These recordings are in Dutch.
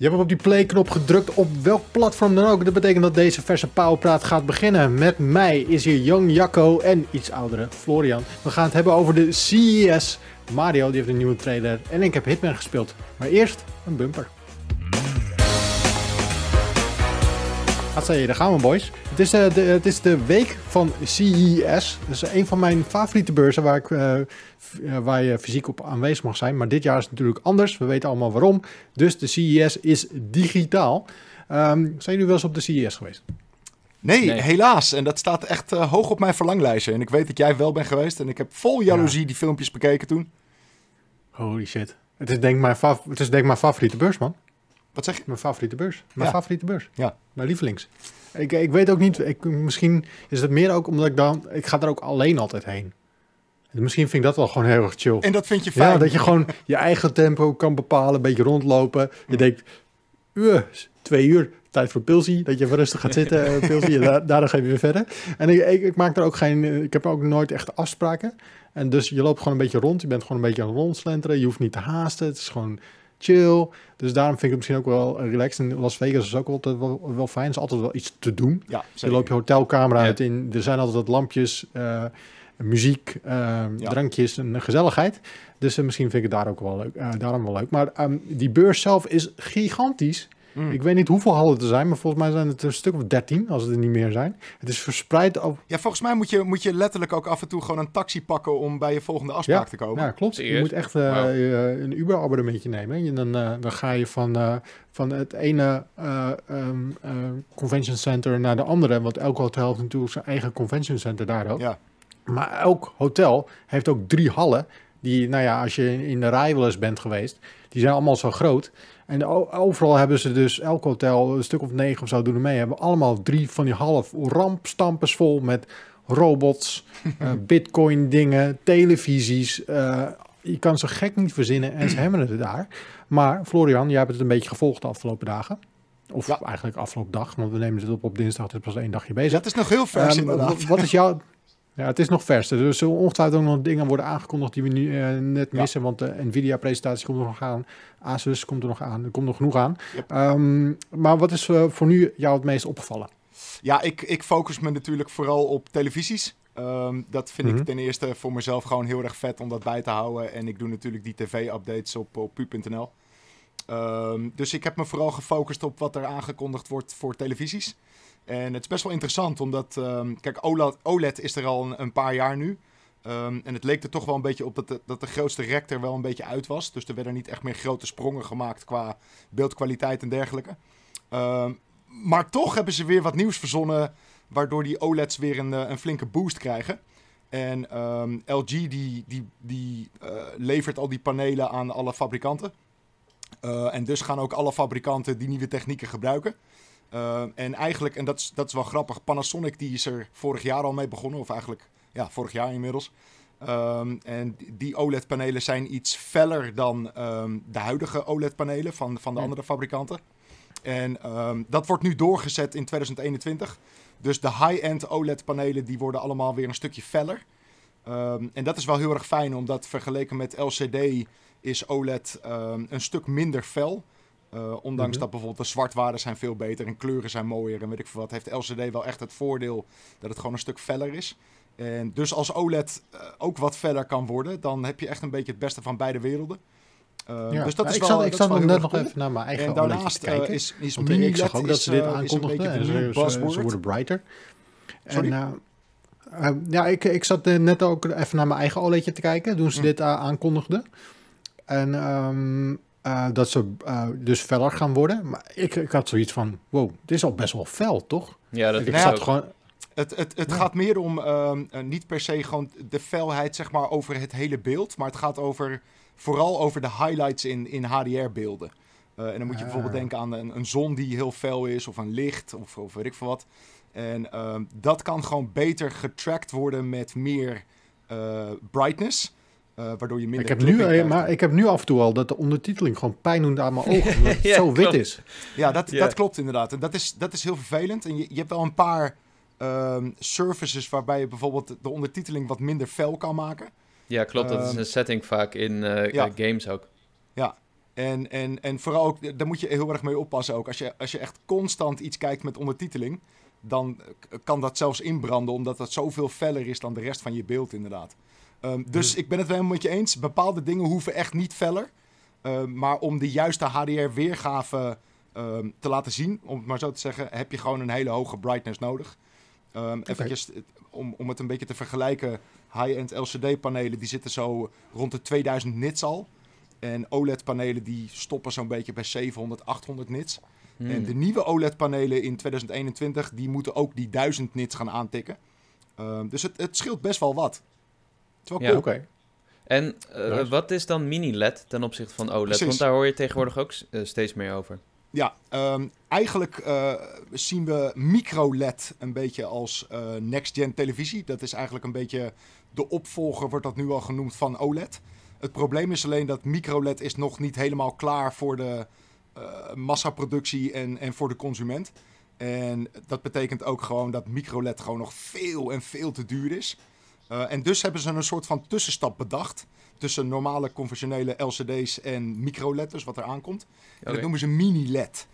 Je hebt op die play-knop gedrukt op welk platform dan ook. Dat betekent dat deze verse Powerpraat gaat beginnen. Met mij is hier Young Jacco en iets oudere Florian. We gaan het hebben over de CES. Mario die heeft een nieuwe trailer en ik heb Hitman gespeeld. Maar eerst een bumper. Je, daar gaan we boys. Het is, uh, de, het is de week van CES. Dat is een van mijn favoriete beurzen waar, ik, uh, waar je fysiek op aanwezig mag zijn. Maar dit jaar is het natuurlijk anders. We weten allemaal waarom. Dus de CES is digitaal. Um, zijn jullie wel eens op de CES geweest? Nee, nee, helaas. En dat staat echt uh, hoog op mijn verlanglijstje. En ik weet dat jij wel bent geweest. En ik heb vol jaloezie ja. die filmpjes bekeken toen. Holy shit. Het is denk ik mijn, het is denk ik mijn favoriete beurs, man. Wat zeg je? Mijn favoriete beurs. Mijn Ja. favoriete beurs. Ja. Mijn lievelings. Ik, ik weet ook niet, ik, misschien is het meer ook omdat ik dan, ik ga er ook alleen altijd heen. En misschien vind ik dat wel gewoon heel erg chill. En dat vind je fijn. Ja, dat je gewoon je eigen tempo kan bepalen, een beetje rondlopen. Je denkt, uur, twee uur, tijd voor pilsie. Dat je even rustig gaat zitten, eh, pilsie, daar, daarna ga je weer verder. En ik, ik, ik maak er ook geen, eh, ik heb ook nooit echt afspraken. En dus je loopt gewoon een beetje rond, je bent gewoon een beetje aan het rondslenteren. Je hoeft niet te haasten, het is gewoon chill. Dus daarom vind ik het misschien ook wel relaxed. In Las Vegas is ook altijd wel, wel fijn. Er is altijd wel iets te doen. Ja, Je loopt je hotelkamer uit in. Er zijn altijd wat lampjes, eh, muziek, eh, Ja. drankjes en gezelligheid. Dus eh, misschien vind ik het daar ook wel leuk. daarom wel leuk. Maar ehm, die beurs zelf is gigantisch. Mm. Ik weet niet hoeveel hallen er zijn, maar volgens mij zijn het een stuk of 13, als het er niet meer zijn. Het is verspreid over. Ja, volgens mij moet je, moet je letterlijk ook af en toe gewoon een taxi pakken om bij je volgende afspraak te komen. Ja, klopt. Je moet echt eh, je- een Uber-abonnementje nemen. En dan, eh, dan ga je van, eh, van het ene eh, ehm, eh, convention center naar de andere. Want elk hotel heeft natuurlijk zijn eigen convention center daar ook. Ja. Maar elk hotel heeft ook drie hallen. Die, nou ja, als je in de rij wel eens bent geweest, die zijn allemaal zo groot. En overal hebben ze dus, elk hotel, een stuk of negen of zo doen er mee, hebben allemaal drie van die half rampstampers vol met robots, eh, bitcoin dingen, televisies. eh, je kan ze gek niet verzinnen en ze hebben het daar. Maar Florian, jij hebt het een beetje gevolgd de afgelopen dagen. Of Ja. eigenlijk afgelopen dag, want we nemen het op op dinsdag, het is pas één dagje bezig. Dus dat is nog heel vers Ehm, inderdaad. Wat is jouw... Ja, het is nog vers. Dus er zullen ongetwijfeld ook nog dingen worden aangekondigd die we nu eh, net Ja. missen. Want de Nvidia-presentatie komt er nog aan. Asus komt er nog aan. Er komt nog genoeg aan. Yep. Ehm, maar wat is eh, voor nu jou het meest opgevallen? Ja, ik, ik focus me natuurlijk vooral op televisies. Ehm, dat vind Mhm. ik ten eerste voor mezelf gewoon heel erg vet om dat bij te houden. En ik doe natuurlijk die tv-updates op, op pu.nl. Ehm, dus ik heb me vooral gefocust op wat er aangekondigd wordt voor televisies. En het is best wel interessant, omdat... ehm, kijk, OLED, is er al een, paar jaar nu. Ehm, en het leek er toch wel een beetje op dat de, dat de grootste rek er wel een beetje uit was. Dus er werden niet echt meer grote sprongen gemaakt qua beeldkwaliteit en dergelijke. Ehm, maar toch hebben ze weer wat nieuws verzonnen, waardoor die OLED's weer een, eh, een flinke boost krijgen. En LG die, die, die eh, levert al die panelen aan alle fabrikanten. Eh, en dus gaan ook alle fabrikanten die nieuwe technieken gebruiken. Eh, en eigenlijk, en dat is, dat is wel grappig, Panasonic die is er vorig jaar al mee begonnen, of eigenlijk ja, vorig jaar inmiddels. Ehm, en die OLED-panelen zijn iets feller dan ehm, de huidige OLED-panelen van, van de andere fabrikanten. En ehm, dat wordt nu doorgezet in 2021. Dus de high-end OLED-panelen die worden allemaal weer een stukje feller. Ehm, en dat is wel heel erg fijn, omdat vergeleken met LCD is OLED ehm, een stuk minder fel. Eh, ondanks Mhm. dat bijvoorbeeld de zwartwaarden zijn veel beter en kleuren zijn mooier en weet ik veel wat, heeft LCD wel echt het voordeel dat het gewoon een stuk feller is. En dus als OLED eh, ook wat feller kan worden, dan heb je echt een beetje het beste van beide werelden. Eh, Ja. dus dat Ja, is ik wel, zat, dat ik zat nog net nog cool. even naar mijn eigen En daarnaast te eh, kijken. is, is Want ik zag ook dat ze dit aankondigden. En ze, worden brighter. Sorry? En, ja, ik, ik zat net ook even naar mijn eigen OLEDje te kijken toen ze Hm. dit aankondigden. En ehm, eh, dat ze eh, dus feller gaan worden. Maar ik, ik had zoiets van, wow, dit is al best wel fel, toch? Ja, dat ik is gewoon... Het, het, het Ja. gaat meer om ehm, eh, niet per se gewoon de felheid zeg maar, over het hele beeld. Maar het gaat over, vooral over de highlights in, in HDR-beelden. Eh, en dan moet je Ah. bijvoorbeeld denken aan een, een zon die heel fel is, of een licht, of, of weet ik veel wat. En ehm, dat kan gewoon beter getracked worden met meer eh, brightness. Eh, waardoor je minder Ik heb, nu, eh, maar ik heb nu af en toe al dat de ondertiteling gewoon pijn doet aan mijn ogen. Omdat het Ja, zo wit klopt. is. Ja, dat, Ja. dat klopt inderdaad. En dat is, dat is heel vervelend. En je, je hebt wel een paar ehm, services waarbij je bijvoorbeeld de ondertiteling wat minder fel kan maken. Ja, klopt. Dat is Ehm, een setting vaak in eh, ja. games ook. En, en, en vooral ook, daar moet je heel erg mee oppassen ook. Als je, als je echt constant iets kijkt met ondertiteling, dan kan dat zelfs inbranden, omdat dat zoveel feller is dan de rest van je beeld inderdaad. Ehm, dus ik ben het wel helemaal met je eens. Bepaalde dingen hoeven echt niet feller. Ehm, maar om de juiste HDR-weergave ehm, te laten zien, om het maar zo te zeggen, heb je gewoon een hele hoge brightness nodig. Um, eventjes, om, om het een beetje te vergelijken, high-end LCD-panelen die zitten zo rond de 2000 nits al. En OLED-panelen die stoppen zo'n beetje bij 700, 800 nits. En Hmm. de nieuwe OLED-panelen in 2021, die moeten ook die 1000 nits gaan aantikken. Dus het, het scheelt best wel wat. Het is wel Ja. Oké. En eh, Nice. wat is dan mini-LED ten opzichte van OLED? Precies. Want daar hoor je tegenwoordig ook eh, steeds meer over. Ja, ehm, eigenlijk eh, zien we micro-LED een beetje als eh, next-gen televisie. Dat is eigenlijk een beetje de opvolger, wordt dat nu al genoemd, van OLED. Het probleem is alleen dat micro-LED is nog niet helemaal klaar voor de eh, massaproductie en, en voor de consument. En dat betekent ook gewoon dat micro-LED gewoon nog veel en veel te duur is. Eh, en dus hebben ze een soort van tussenstap bedacht tussen normale conventionele LCD's en micro-LED, dus wat er aankomt. En dat noemen ze mini-LED.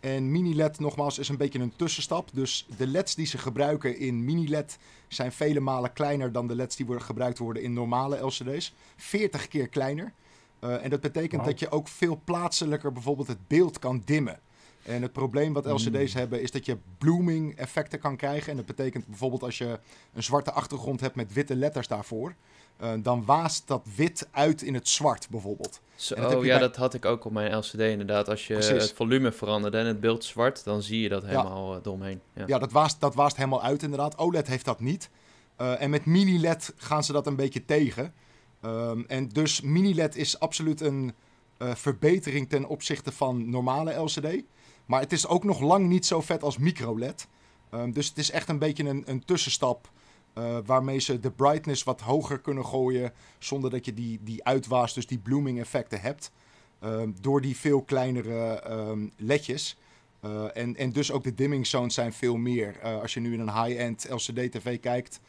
En mini-LED, nogmaals, is een beetje een tussenstap. Dus de LED's die ze gebruiken in mini-LED zijn vele malen kleiner dan de LED's die worden gebruikt worden in normale LCD's. 40 keer kleiner. Eh, en dat betekent dat je ook veel plaatselijker bijvoorbeeld het beeld kan dimmen. En het probleem wat LCD's hebben is dat je blooming effecten kan krijgen. En dat betekent bijvoorbeeld als je een zwarte achtergrond hebt met witte letters daarvoor. eh, dan waast dat wit uit in het zwart bijvoorbeeld. Zo, dat je ja, bij- dat had ik ook op mijn LCD inderdaad. Als je Precies. het volume veranderde en het beeld zwart, dan zie je dat helemaal eh. Ja. Ja, dat, waast, dat waast helemaal uit inderdaad. OLED heeft dat niet. Eh, en met mini-LED gaan ze dat een beetje tegen. Ehm, en dus mini-LED is absoluut een verbetering ten opzichte van normale LCD. Maar het is ook nog lang niet zo vet als micro-LED. Ehm, dus het is echt een beetje een, een tussenstap. eh, waarmee ze de brightness wat hoger kunnen gooien. Zonder dat je die, die uitwaas, dus die blooming effecten hebt. Ehm, door die veel kleinere ehm, ledjes. Eh, en, en dus ook de dimming zones zijn veel meer. Eh, als je nu in een high-end LCD-TV kijkt,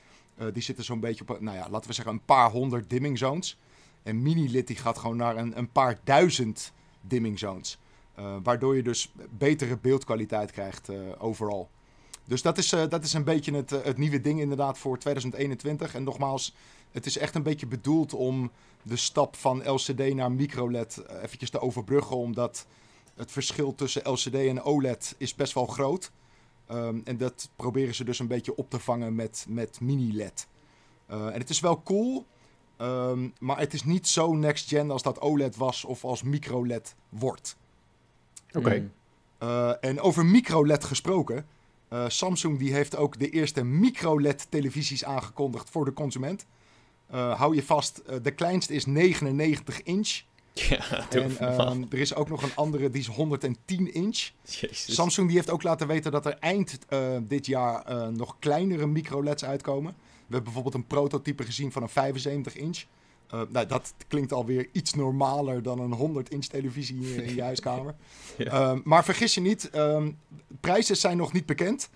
die zitten zo'n beetje op, nou ja, laten we zeggen, een paar honderd dimming zones. En mini-lit die gaat gewoon naar een, een paar duizend dimming zones. Eh, waardoor je dus betere beeldkwaliteit krijgt eh, overal. Dus dat is, eh, dat is een beetje het, het nieuwe ding inderdaad voor 2021. En nogmaals, het is echt een beetje bedoeld om de stap van LCD naar micro-LED eventjes te overbruggen. Omdat het verschil tussen LCD en OLED is best wel groot. Ehm, en dat proberen ze dus een beetje op te vangen met, met mini-LED. En het is wel cool, ehm, maar het is niet zo next-gen als dat OLED was of als micro-LED wordt. Oké. Mm. Eh, en over micro-LED gesproken. eh, Samsung die heeft ook de eerste micro-LED televisies aangekondigd voor de consument. Eh, hou je vast, de kleinste is 99 inch. Ja, En ehm, er is ook nog een andere, die is 110 inch. Jezus. Samsung die heeft ook laten weten dat er eind eh, dit jaar eh, nog kleinere micro-LEDs uitkomen. We hebben bijvoorbeeld een prototype gezien van een 75 inch. Eh, nou, dat klinkt alweer iets normaler dan een 100 inch televisie in, in je huiskamer. Ja. Ehm, maar vergis je niet, ehm, prijzen zijn nog niet bekend.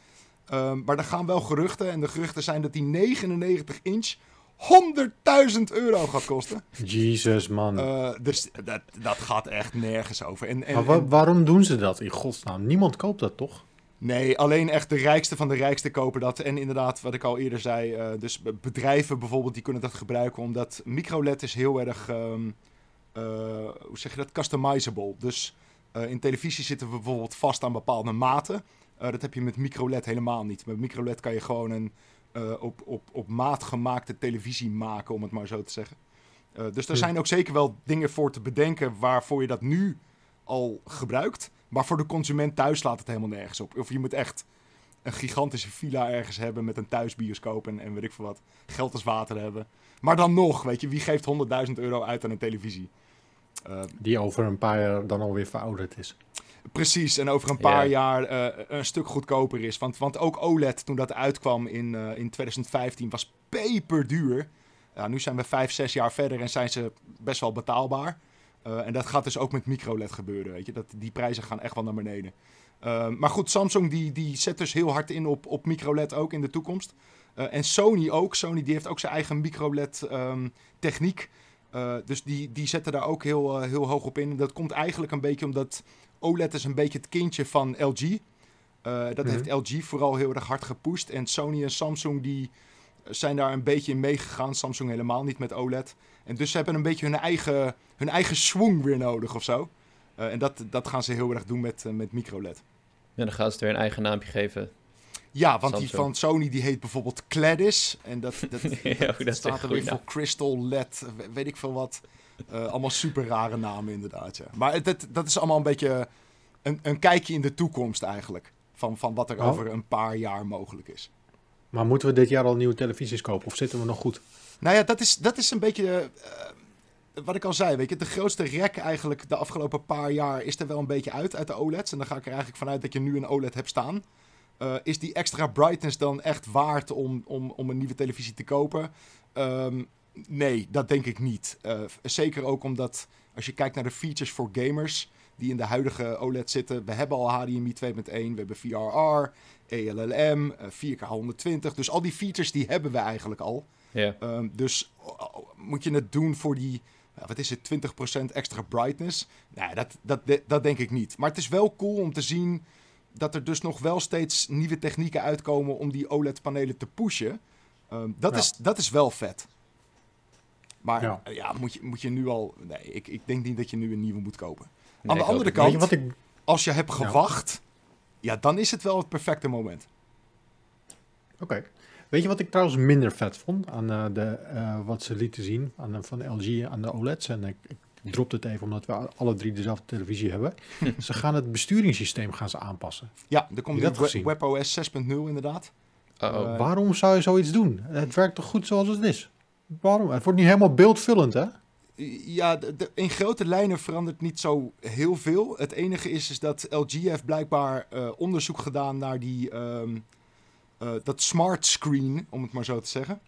Ehm, maar er gaan wel geruchten. En de geruchten zijn dat die 99 inch 100.000 euro gaat kosten. Jesus, man. Eh, dus dat, dat gaat echt nergens over. En, en, maar wa- waarom doen ze dat in godsnaam? Niemand koopt dat toch? Nee, alleen echt de rijkste van de rijkste kopen dat. En inderdaad, wat ik al eerder zei, eh, dus be- bedrijven bijvoorbeeld, die kunnen dat gebruiken. Omdat microLED is heel erg, ehm, eh, hoe zeg je dat, customizable. Dus eh, in televisie zitten we bijvoorbeeld vast aan bepaalde maten. Dat heb je met microLED helemaal niet. Met microLED kan je gewoon een op, op, op maat gemaakte televisie maken, om het maar zo te zeggen. Dus er Ja. zijn ook zeker wel dingen voor te bedenken waarvoor je dat nu al gebruikt. Maar voor de consument thuis slaat het helemaal nergens op. Of je moet echt een gigantische villa ergens hebben met een thuisbioscoop en, en weet ik veel wat. Geld als water hebben. Maar dan nog, weet je, wie geeft 100.000 euro uit aan een televisie? Eh, Die over een paar jaar dan alweer verouderd is. Precies, en over een paar Ja. jaar eh, een stuk goedkoper is. Want, want ook OLED, toen dat uitkwam in, eh, in 2015, was peperduur. Ja, nu zijn we vijf, zes jaar verder en zijn ze best wel betaalbaar. Eh, en dat gaat dus ook met microLED gebeuren, weet je. Dat, die prijzen gaan echt wel naar beneden. Eh, maar goed, Samsung die, die zet dus heel hard in op, op microLED ook in de toekomst. Eh, en Sony ook. Sony die heeft ook zijn eigen microLED ehm, techniek. Dus die, die zetten daar ook heel, heel hoog op in. Dat komt eigenlijk een beetje omdat OLED is een beetje het kindje van LG. Dat Mhm. heeft LG vooral heel erg hard gepusht. En Sony en Samsung die zijn daar een beetje in meegegaan. Samsung helemaal niet met OLED. En dus ze hebben een beetje hun eigen, hun eigen swing weer nodig of zo. Eh, en dat, dat gaan ze heel erg doen met, eh, met microLED. Ja, dan gaan ze het weer een eigen naampje geven. Ja, want die van Sony die heet bijvoorbeeld Cladis. En dat, dat, dat, dat staat er weer voor Crystal LED, we- weet ik veel wat. Eh, allemaal super rare namen inderdaad, ja. Maar het, het- dat is allemaal een beetje een, een kijkje in de toekomst eigenlijk. Van, van wat er Oh. over een paar jaar mogelijk is. Maar moeten we dit jaar al nieuwe televisies kopen of zitten we nog goed? Nou ja, dat is, dat is een beetje eh, wat ik al zei. Weet je, de grootste rek eigenlijk de afgelopen paar jaar is er wel een beetje uit uit de OLED's. En dan ga ik er eigenlijk vanuit dat je nu een OLED hebt staan. Eh, is die extra brightness dan echt waard om, om, om een nieuwe televisie te kopen? Ehm, nee, dat denk ik niet. Eh, zeker ook omdat als je kijkt naar de features voor gamers die in de huidige OLED zitten. We hebben al HDMI 2.1, we hebben VRR, ELLM, eh, 4K 120. Dus al die features die hebben we eigenlijk al. Ja. Ehm, dus moet je het doen voor die, wat is het, 20% extra brightness? Nou, dat, dat, dat denk ik niet. Maar het is wel cool om te zien dat er dus nog wel steeds nieuwe technieken uitkomen om die OLED-panelen te pushen. Ehm, dat, Ja. is, dat is wel vet. Maar Ja. ja, ja moet, je, moet je nu al... Nee, ik, ik denk niet dat je nu een nieuwe moet kopen. Aan de andere kant, Weet je wat ik... als je hebt gewacht, ja, dan is het wel het perfecte moment. Oké. Weet je wat ik trouwens minder vet vond aan eh, de, eh, wat ze lieten zien aan, de- van LG aan de OLED's? En ik, ik dropte het even omdat we alle drie dezelfde televisie hebben. ze gaan het besturingssysteem gaan ze aanpassen. Ja, er komt dat we- WebOS 6.0 inderdaad. Eh, Waarom zou je zoiets doen? Het werkt toch goed zoals het is? Waarom? Het wordt niet helemaal beeldvullend, hè? Ja, de- in grote lijnen verandert niet zo heel veel. Het enige is, is dat LG heeft blijkbaar eh, onderzoek gedaan naar die, ehm, eh, dat smart screen, om het maar zo te zeggen.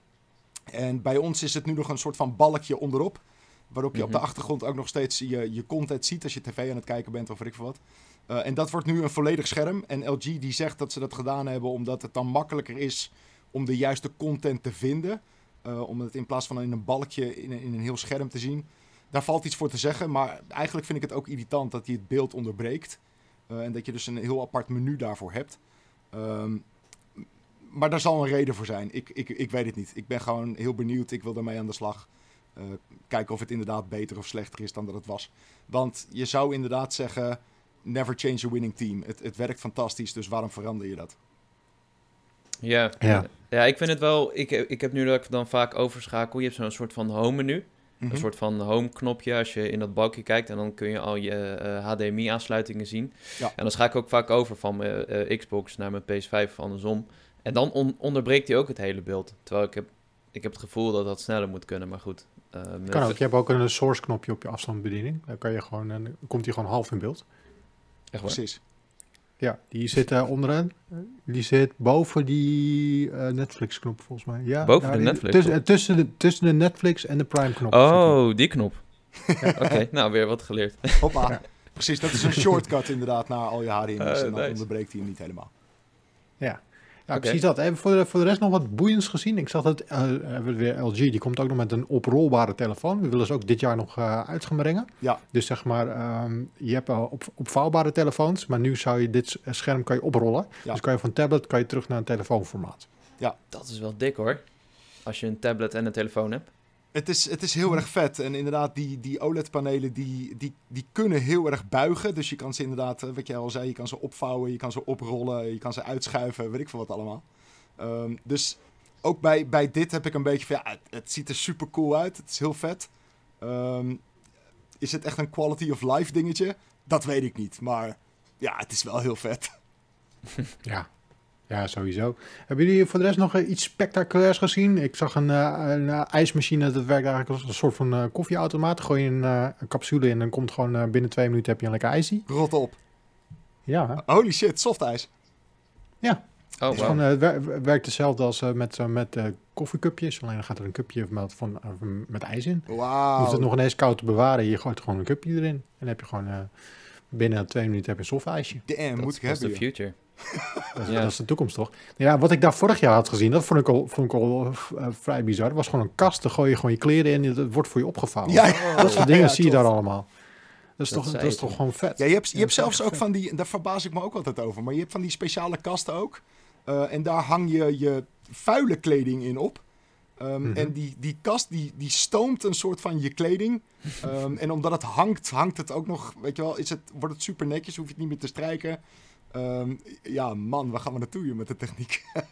En bij ons is het nu nog een soort van balkje onderop. Waarop je op de Mhm. achtergrond ook nog steeds je, je content ziet als je tv aan het kijken bent of weet ik veel wat. Eh, en dat wordt nu een volledig scherm. En LG die zegt dat ze dat gedaan hebben omdat het dan makkelijker is om de juiste content te vinden. Eh, om het in plaats van in een balkje in, een- in een heel scherm te zien. Daar valt iets voor te zeggen, maar eigenlijk vind ik het ook irritant dat hij het beeld onderbreekt. Eh, en dat je dus een heel apart menu daarvoor hebt. Ehm, maar daar zal een reden voor zijn. Ik, ik, ik weet het niet. Ik ben gewoon heel benieuwd. Ik wil daarmee aan de slag. Eh, kijken of het inderdaad beter of slechter is dan dat het was. Want je zou inderdaad zeggen: never change a winning team. Het, het werkt fantastisch, dus waarom verander je dat? Ja. Ja. ja, ik vind het wel... Ik, ik heb nu dat ik dan vaak overschakel. Je hebt zo'n soort van home menu. Mhm. Een soort van home knopje als je in dat balkje kijkt. En dan kun je al je eh, HDMI aansluitingen zien. Ja. En dan ga ik ook vaak over van mijn eh, Xbox naar mijn PS5 of andersom. En dan on- onderbreekt hij ook het hele beeld. Terwijl ik heb, ik heb het gevoel dat dat sneller moet kunnen. Maar goed. eh, Kan ook. Je hebt ook een source knopje op je afstandsbediening. Dan kan je gewoon, en dan komt hij gewoon half in beeld. Echt waar? Precies. Ja, die zit eh, onderaan. Die zit boven die eh, Netflix-knop volgens mij. Ja, Boven daar de Netflix Tussen, eh, tussen, de, tussen de Netflix en de Prime-knop. Oh, die knop. Oké, nou weer wat geleerd. Hoppa. Ja. Precies, dat is een shortcut inderdaad naar al je HDMI's. Eh, en dan nice. onderbreekt hij hem niet helemaal. Ja, ja Oké. precies dat. Hebben voor de, voor de rest nog wat boeiends gezien? Ik zag dat eh, hebben we weer LG, die komt ook nog met een oprolbare telefoon. We willen ze ook dit jaar nog eh, uit gaan brengen. Ja. Dus zeg maar, ehm, je hebt al op, opvouwbare telefoons, maar nu zou je dit scherm kan je oprollen. Ja. Dus kan je van tablet kan je terug naar een telefoonformaat. Dat is wel dik hoor. Als je een tablet en een telefoon hebt. Het is, het is heel erg vet. En inderdaad, die, die OLED-panelen die, die, die kunnen heel erg buigen. Dus je kan ze inderdaad, eh, wat jij al zei, je kan ze opvouwen, je kan ze oprollen, je kan ze uitschuiven, weet ik veel wat allemaal. Ehm, dus ook bij, bij dit heb ik een beetje van, ja, het, ziet er super cool uit. Het is heel vet. Ehm, is het echt een quality of life dingetje? Dat weet ik niet. Maar ja, het is wel heel vet. Ja. Ja, sowieso. Hebben jullie voor de rest nog eh, iets spectaculairs gezien? Ik zag een, eh, een eh, ijsmachine, dat werkt eigenlijk als een soort van eh, koffieautomaat. Gooi je een, eh, een capsule in en dan komt gewoon eh, binnen twee minuten heb je een lekker ijsie. Rot op. Ja, hè? Holy shit, softijs. Oh, Het is wow. gewoon, eh, het wer- werkt hetzelfde als eh, met, met eh, koffiecupjes. Alleen dan gaat er een cupje met, van, eh, met ijs in. Je Wauw. hoeft het nog ineens koud te bewaren. Je gooit gewoon een cupje erin. En dan heb je gewoon eh, binnen twee minuten heb je een soft ijsje. Damn, Dat moet ik hebben. de joh. future. Dat is, Ja. dat is de toekomst, toch? Ja, wat ik daar vorig jaar had gezien, dat vond ik al, vond ik al eh, vrij bizar. Dat was gewoon een kast, daar gooi je gewoon je kleren in en het wordt voor je opgevouwen. Ja, ja. Dat soort dingen Ja, zie je daar allemaal. Dat is, Dat toch, dat is toch gewoon vet? Ja, je hebt, je hebt zelfs ook vet. van die, daar verbaas ik me ook altijd over, maar je hebt van die speciale kasten ook. Eh, en daar hang je je vuile kleding in op. Ehm, Mhm. En die, die kast die, die stoomt een soort van je kleding. Ehm, en omdat het hangt, hangt het ook nog, weet je wel, is het, wordt het super netjes, hoef je het niet meer te strijken. Ehm, ja, man, waar gaan we naartoe joh, met de techniek?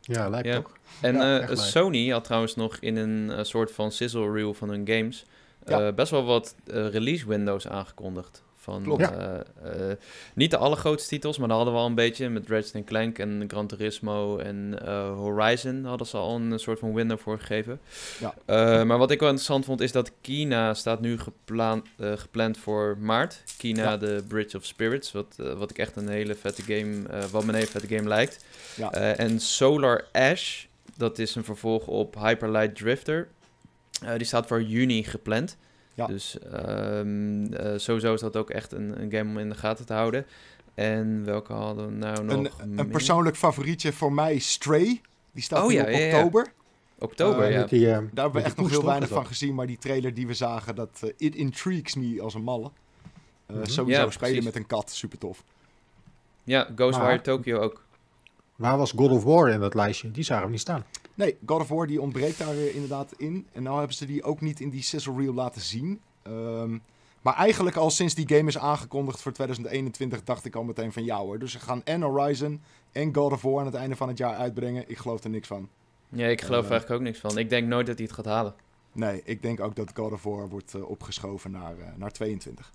Ja, lijkt Ja. ook. En Ja, eh. Sony had trouwens nog in een eh, soort van sizzle reel van hun games Ja. eh, best wel wat release windows aangekondigd. Van, Klopt. Ja. eh, eh, niet de allergrootste titels, maar daar hadden we al een beetje met Ratchet Clank en Gran Turismo en eh, Horizon hadden ze al een soort van window voor gegeven. Ja. Maar wat ik wel interessant vond is dat Kina staat nu gepland voor maart. Kina, Ja. de Bridge of Spirits, wat, wat ik echt een hele vette game, wat me een hele vette game lijkt. Ja. En Solar Ash, dat is een vervolg op Hyperlight Drifter. Die staat voor juni gepland. Ja. Dus ehm, eh, sowieso is dat ook echt een, een game om in de gaten te houden. En welke hadden we nou nog Een, een persoonlijk favorietje voor mij, Stray. Die staat Oh nu ja, op ja, ja. oktober. Oktober, Eh, ja. Met die, eh, Daar hebben we echt nog heel weinig van gezien, maar die trailer die we zagen, dat eh, it intrigues me als een malle. Eh, Mhm. Sowieso Ja, spelen precies. met een kat, super tof. Ja, Ghostwire Tokyo ook. Waar was God of War in dat lijstje? Die zagen we niet staan. Nee, God of War die ontbreekt daar eh, inderdaad in. En nou hebben ze die ook niet in die sizzle reel laten zien. Ehm, maar eigenlijk al sinds die game is aangekondigd voor 2021 dacht ik al meteen van ja hoor. Dus ze gaan en Horizon en God of War aan het einde van het jaar uitbrengen. Ik geloof er niks van. Ja, ik geloof er eigenlijk ook niks van. Ik denk nooit dat hij het gaat halen. Nee, ik denk ook dat God of War wordt eh, opgeschoven naar, naar 22.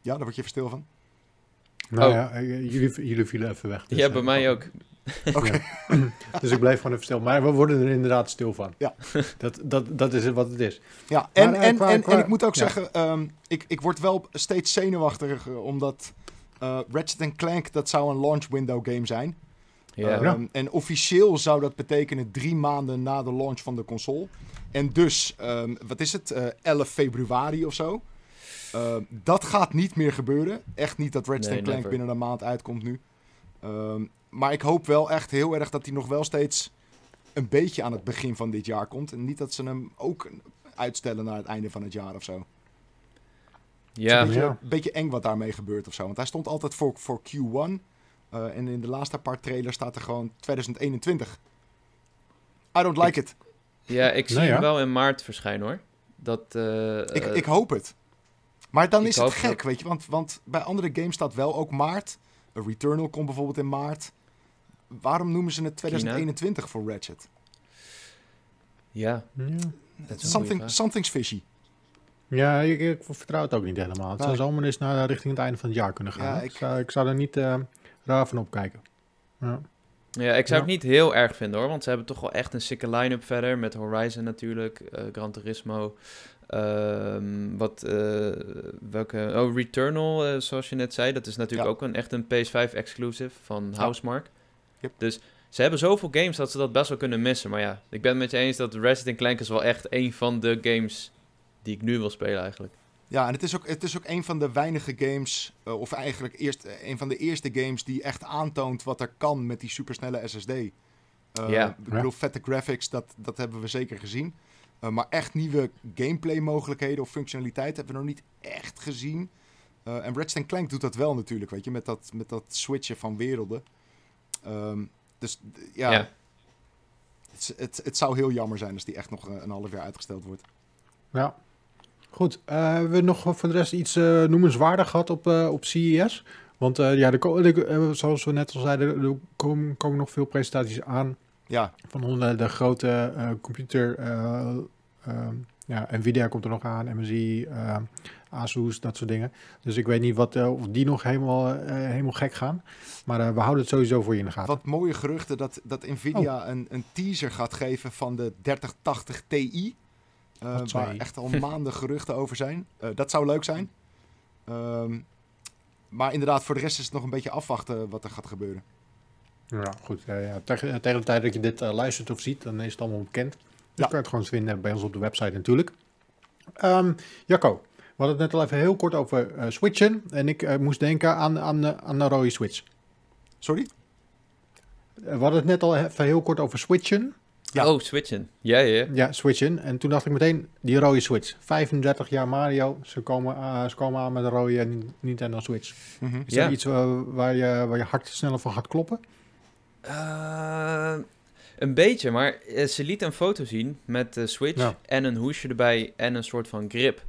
Ja, daar word je even stil van. Nou Oh. ja, eh, jullie, jullie vielen even weg. dus, ja, eh, bij mij ook. Oké. Dus ik bleef gewoon even stil. Maar we worden er inderdaad stil van. Ja. Dat, dat, dat is wat het is. Ja, en, Maar, eh, en, qua- en, qua- en ik moet ook ja. zeggen, ehm, ik, ik word wel steeds zenuwachtiger, omdat eh Ratchet Clank, dat zou een launch window game zijn. Ja. Ehm, En officieel zou dat betekenen drie maanden na de launch van de console. En dus, ehm, wat is het, eh 11 februari of zo. Ehm, dat gaat niet meer gebeuren. Echt niet dat Ratchet Nee, Clank never. binnen een maand uitkomt nu. Ehm, maar ik hoop wel echt heel erg dat hij nog wel steeds een beetje aan het begin van dit jaar komt. En niet dat ze hem ook uitstellen naar het einde van het jaar of zo. Ja, Een beetje, Ja. beetje eng wat daarmee gebeurt of zo. Want hij stond altijd voor, voor Q1. eh, en in de laatste paar trailers staat er gewoon 2021. I don't like it. ja, ik zie Nou ja. hem wel in maart verschijnen hoor. Dat, eh, Ik, ik hoop het. Maar dan ik is het gek, weet je. Want, want bij andere games staat wel ook maart. Een Returnal komt bijvoorbeeld in maart. Waarom noemen ze het 2021 voor Ratchet? ja, Something, something's fishy. ja ik, ik vertrouw het ook niet helemaal. Het zou zomaar eens naar richting het einde van het jaar kunnen gaan. Ja, ik... ik- zou, ik zou er niet eh, raar van opkijken. Ja. Ja, ik zou Ja. het niet heel erg vinden hoor, want ze hebben toch wel echt een sikke line-up verder met Horizon natuurlijk, eh Gran Turismo, ehm, wat, eh, welke, oh Returnal, eh, zoals je net zei, dat is natuurlijk Ja. ook een, echt een PS5 exclusive van Ja. Housemark. Yep. Dus ze hebben zoveel games dat ze dat best wel kunnen missen, maar ja, ik ben het met je eens dat Resident Clank is wel echt een van de games die ik nu wil spelen eigenlijk. Ja, en het is ook, het is ook een van de weinige games, eh, of eigenlijk eerst een van de eerste games die echt aantoont wat er kan met die supersnelle SSD. Ja. Ik bedoel, vette graphics, dat, dat hebben we zeker gezien. Eh, maar echt nieuwe gameplay mogelijkheden of functionaliteit hebben we nog niet echt gezien. Eh, en Ratchet Clank doet dat wel natuurlijk, weet je, met dat, met dat switchen van werelden. Ehm, dus ja, Ja. Het, het, het zou heel jammer zijn als die echt nog eh, een half jaar uitgesteld wordt. Ja. Goed, eh, hebben we nog voor de rest iets eh, noemenswaardig gehad op, eh, op CES? Want eh, ja, eh, zoals we net al zeiden, er komen, komen nog veel presentaties aan Ja, van onder de grote eh, computer. eh, eh, ja, Nvidia komt er nog aan, MSI, eh, Asus, dat soort dingen. Dus ik weet niet wat, of die nog helemaal, helemaal gek gaan. Maar we houden het sowieso voor je in de gaten. Wat mooie geruchten dat, dat Nvidia een, een teaser gaat geven van de 3080 Ti. Waar echt al maanden geruchten over zijn. Dat zou leuk zijn. Ehm, maar inderdaad, voor de rest is het nog een beetje afwachten wat er gaat gebeuren. Ja, goed. eh, ja, tegen, tegen de tijd dat je dit eh, luistert of ziet, dan is het allemaal bekend. Dus Ja. kan je het gewoon vinden bij ons op de website natuurlijk. Ehm, Jacco, We hadden het net al even heel kort over eh, switchen. En ik moest denken aan, aan, aan een rode switch. Sorry? We hadden het net al even heel kort over switchen. Ja. Oh, switchen. Ja, ja. Ja, switchen. En toen dacht ik meteen, die rode switch. 35 jaar Mario, ze komen, eh, ze komen aan met een rode Nintendo Switch. Mhm. Is Ja. dat iets waar, je, waar je hart sneller van gaat kloppen? Eh, een beetje, maar eh, ze liet een foto zien met de Switch Ja. en een hoesje erbij en een soort van grip.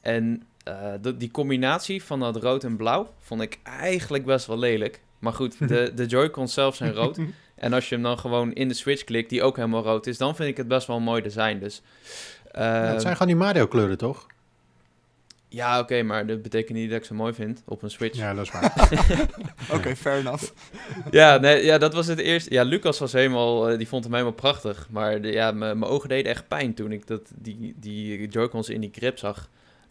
En eh, die combinatie van dat rood en blauw vond ik eigenlijk best wel lelijk. Maar goed, de, de Joy-Cons zelf zijn rood. En als je hem dan gewoon in de Switch klikt, die ook helemaal rood is, dan vind ik het best wel een mooi design. Dus, eh, Ja, het zijn gewoon die Mario kleuren, toch? Ja, oké, maar dat betekent niet dat ik ze mooi vind op een Switch. Ja, Ja, dat is waar. Oké, fair enough. nee, ja, dat was het eerste. Ja, Lucas was helemaal, eh, die vond hem helemaal prachtig. Maar de, ja, mijn mijn ogen deden echt pijn toen ik dat, die, die Joy-Cons in die grip zag.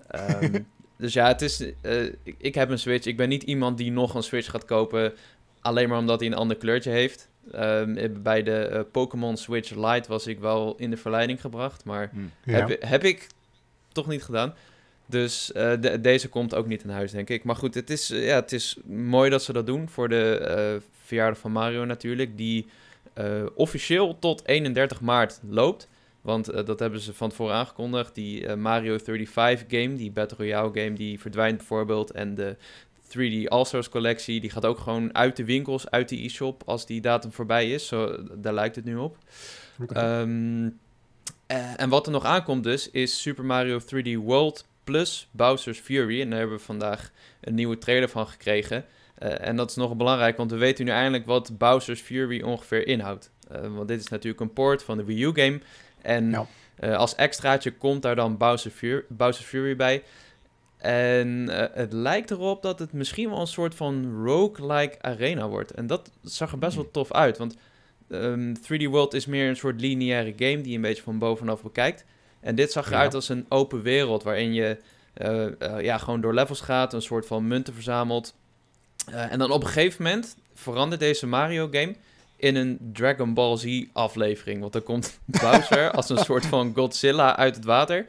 Ehm, dus ja, het is, eh, ik, ik heb een Switch. Ik ben niet iemand die nog een Switch gaat kopen alleen maar omdat hij een ander kleurtje heeft. Ehm, bij de eh, Pokémon Switch Lite was ik wel in de verleiding gebracht, maar Hm. Ja. heb, heb ik toch niet gedaan. Dus eh, de- deze komt ook niet in huis, denk ik. Maar goed, het is, eh, ja, het is mooi dat ze dat doen voor de eh, verjaardag van Mario natuurlijk. Die officieel tot 31 maart loopt. Want dat hebben ze van tevoren aangekondigd. Die eh, Mario 35 game, die Battle Royale game, die verdwijnt bijvoorbeeld. En de 3D All-Stars collectie, die gaat ook gewoon uit de winkels, uit de e-shop als die datum voorbij is. Zo, daar lijkt het nu op. Ehm, eh, en wat er nog aankomt dus, is Super Mario 3D World plus Bowser's Fury. En daar hebben we vandaag een nieuwe trailer van gekregen. Eh, en dat is nog belangrijk, want we weten nu eindelijk wat Bowser's Fury ongeveer inhoudt. Eh, want dit is natuurlijk een port van de Wii U game. En eh, als extraatje komt daar dan Bowser Fury, Bowser's Fury bij. En het lijkt erop dat het misschien wel een soort van roguelike arena wordt. En dat zag er best wel tof uit, want ehm, 3D World is meer een soort lineaire game die je een beetje van bovenaf bekijkt. En dit zag Ja. eruit als een open wereld waarin je eh, eh, ja, gewoon door levels gaat, een soort van munten verzamelt. Eh, en dan op een gegeven moment verandert deze Mario game in een Dragon Ball Z aflevering. Want dan komt Bowser als een soort van Godzilla uit het water.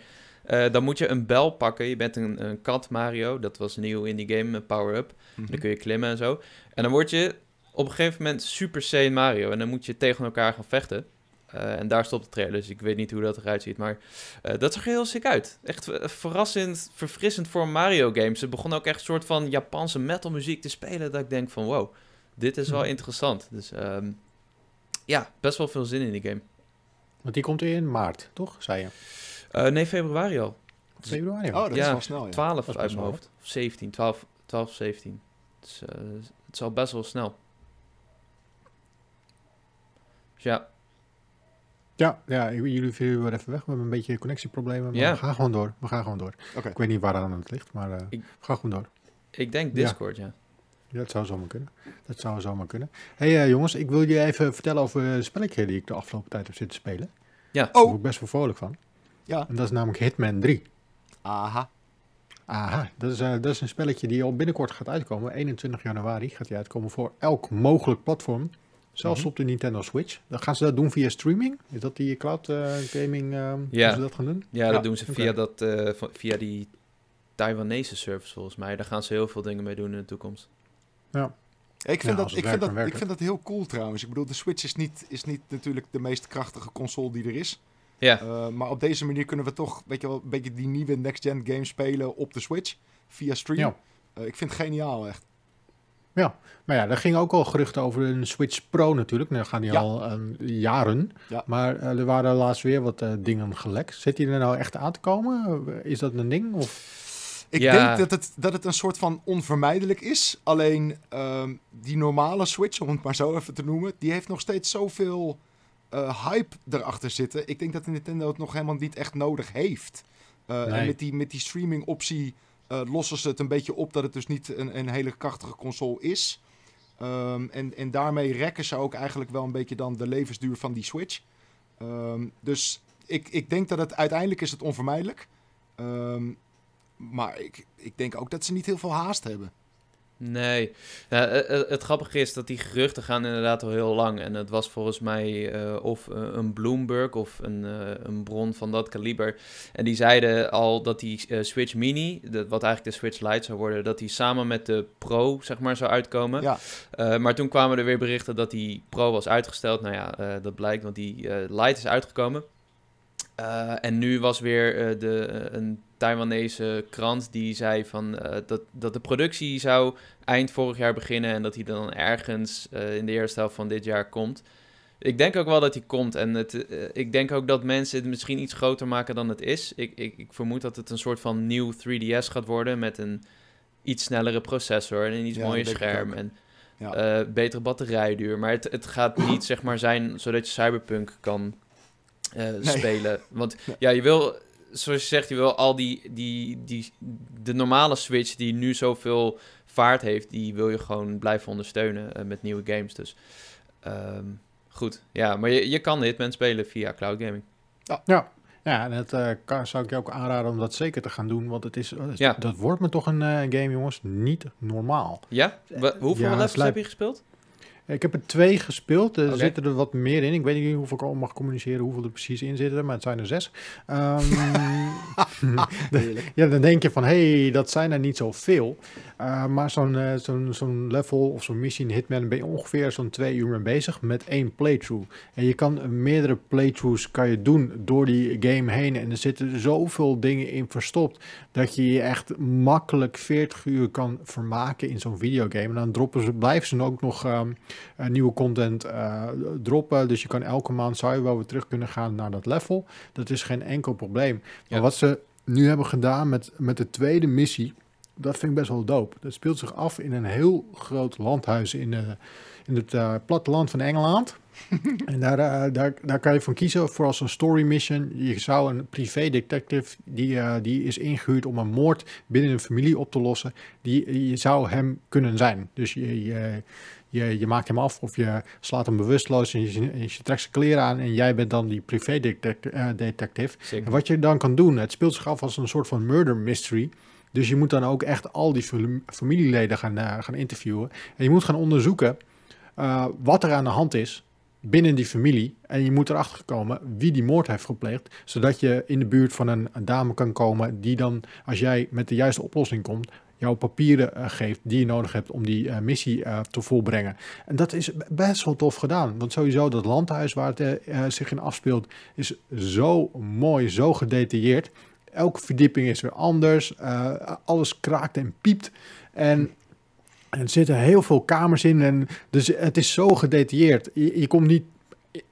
Dan moet je een bel pakken. Je bent een, een kat Mario. Dat was nieuw in die game, een power-up. Mhm. Dan kun je klimmen en zo. En dan word je op een gegeven moment Super Saiyan Mario. En dan moet je tegen elkaar gaan vechten. Eh, en daar stopt de trailer, dus ik weet niet hoe dat eruit ziet. Maar eh, dat zag er heel sick uit. Echt eh, verrassend, verfrissend voor Mario games. Het begon ook echt een soort van Japanse metal muziek te spelen. Dat ik denk van wow, dit is wel Mhm. interessant. Dus ehm, ja, best wel veel zin in die game. Want die komt in maart, toch? Zei je. Eh, nee, februari al. Februari. Oh, dat is wel snel, ja. 12 Dat is uit mijn hoofd. Of 17, 12, 12 17. Dus, het is al best wel snel. Dus ja, Ja, ja, jullie vielen weer even weg. We hebben een beetje connectieproblemen. Maar Ja. we gaan gewoon door. We gaan gewoon door. Ik weet niet waar aan het ligt, maar eh, Ik- we gaan gewoon door. ik denk Ja. Discord, ja. Ja, dat zou zomaar kunnen. Dat zou zomaar kunnen. hey, eh, jongens, ik wil je even vertellen over een spelletje die ik de afgelopen tijd heb zitten spelen. Daar Oh, word ik best wel vrolijk van. ja. En dat is namelijk Hitman 3. Aha. Aha, dat is, eh, dat is een spelletje die al binnenkort gaat uitkomen. 21 januari gaat die uitkomen voor elk mogelijk platform. Zelfs Mhm. op de Nintendo Switch. Dan gaan ze dat doen via streaming. Is dat die cloud eh, gaming? eh, Ja. hoe ze dat gaan doen? Ja, Ja, dat doen ze via, dat, eh, via die Taiwanese service volgens mij. Daar gaan ze heel veel dingen mee doen in de toekomst. Ik vind, Ja, dat, ik, vind dat, ik vind dat heel cool trouwens. Ik bedoel, de Switch is niet, is niet natuurlijk de meest krachtige console die er is. Ja, Eh, maar op deze manier kunnen we toch weet je wel, een beetje die nieuwe next-gen games spelen op de Switch. Via stream. Ja. Ik vind het geniaal echt. Maar ja, er gingen ook al geruchten over een Switch Pro natuurlijk. Nou, gaan die Ja. al eh, jaren. Ja. Maar eh, er waren laatst weer wat eh, dingen gelekt. Zit die er nou echt aan te komen? Is dat een ding? Of? Ik Ja. denk dat het, dat het een soort van onvermijdelijk is. Alleen ehm, die normale Switch, om het maar zo even te noemen, die heeft nog steeds zoveel eh, hype erachter zitten. Ik denk dat Nintendo het nog helemaal niet echt nodig heeft. Eh, Nee. En met die, met die streaming optie lossen ze het een beetje op dat het dus niet een, een hele krachtige console is. Ehm, en, en daarmee rekken ze ook eigenlijk wel een beetje dan de levensduur van die Switch. Ehm, dus ik, ik denk dat het uiteindelijk is het onvermijdelijk. Ehm, maar ik, ik denk ook dat ze niet heel veel haast hebben. Nee. Eh, eh, het grappige is dat die geruchten gaan inderdaad al heel lang. En het was volgens mij eh, of een Bloomberg of een, een bron van dat kaliber. En die zeiden al dat die Switch Mini, de- wat eigenlijk de Switch Lite zou worden, dat die samen met de Pro, zeg maar, zou uitkomen. Ja, maar toen kwamen er weer berichten dat die Pro was uitgesteld. Nou ja, dat blijkt, want die Lite is uitgekomen. Eh, en nu was weer eh, de, eh, een Taiwanese krant die zei van, dat, dat de productie zou eind vorig jaar beginnen en dat hij dan ergens in de eerste helft van dit jaar komt. Ik denk ook wel dat hij komt en het, ik denk ook dat mensen het misschien iets groter maken dan het is. Ik, ik, ik vermoed dat het een soort van nieuw 3DS gaat worden met een iets snellere processor en een iets Ja, mooier scherm. En Ja. betere batterijduur. Maar het, het gaat niet zeg maar zijn zodat je Cyberpunk kan eh, spelen. Want Nee. ja, je wil, zoals je zegt, je wil al die, die, die, de normale Switch die nu zoveel vaart heeft, die wil je gewoon blijven ondersteunen eh, met nieuwe games. Dus ehm, goed, ja, maar je, je kan Hitman spelen via cloud gaming. Ja, ja en dat eh, kan, zou ik je ook aanraden om dat zeker te gaan doen. Want het is, Ja. dat wordt me toch een eh, game, jongens, niet normaal. Ja? Hoeveel Ja, levels heb je gespeeld? Ik heb er twee gespeeld. Er zitten er wat meer in. Ik weet niet hoeveel ik al mag communiceren, hoeveel er precies in zitten, maar het zijn er zes. Ehm, ja, dan denk je van, hé, hey, dat zijn er niet zoveel. Uh, maar zo'n eh, zo'n zo'n level of zo'n missie in Hitman ben je ongeveer zo'n twee uur mee bezig met één playthrough. En je kan eh, meerdere playthroughs kan je doen door die game heen. En er zitten zoveel dingen in verstopt dat je je echt makkelijk 40 uur kan vermaken in zo'n videogame. En dan droppen ze, blijven ze ook nog ehm, eh, nieuwe content eh, droppen. Dus je kan elke maand zou je wel weer terug kunnen gaan naar dat level. Dat is geen enkel probleem. Ja. Maar wat ze nu hebben gedaan met, met de tweede missie, dat vind ik best wel dope. Dat speelt zich af in een heel groot landhuis in, eh, in het eh, platteland van Engeland. en daar, eh, daar, daar kan je van kiezen voor als een story mission. Je zou een privé detective, die, die is ingehuurd om een moord binnen een familie op te lossen. Die, je zou hem kunnen zijn. Dus je, je, je, je maakt hem af of je slaat hem bewusteloos en je, je trekt zijn kleren aan. En jij bent dan die privé detec- detective. En wat je dan kan doen, het speelt zich af als een soort van murder mystery. Dus je moet dan ook echt al die fam- familieleden gaan, eh, gaan interviewen. En je moet gaan onderzoeken eh, wat er aan de hand is binnen die familie. En je moet erachter komen wie die moord heeft gepleegd. Zodat je in de buurt van een, dame kan komen die dan, als jij met de juiste oplossing komt, jouw papieren eh, geeft die je nodig hebt om die missie te volbrengen. En dat is best wel tof gedaan. Want sowieso dat landhuis waar het zich in afspeelt is zo mooi, zo gedetailleerd. Elke verdieping is weer anders. eh, alles kraakt en piept. En er zitten heel veel kamers in. En dus het is zo gedetailleerd. Je, je komt niet.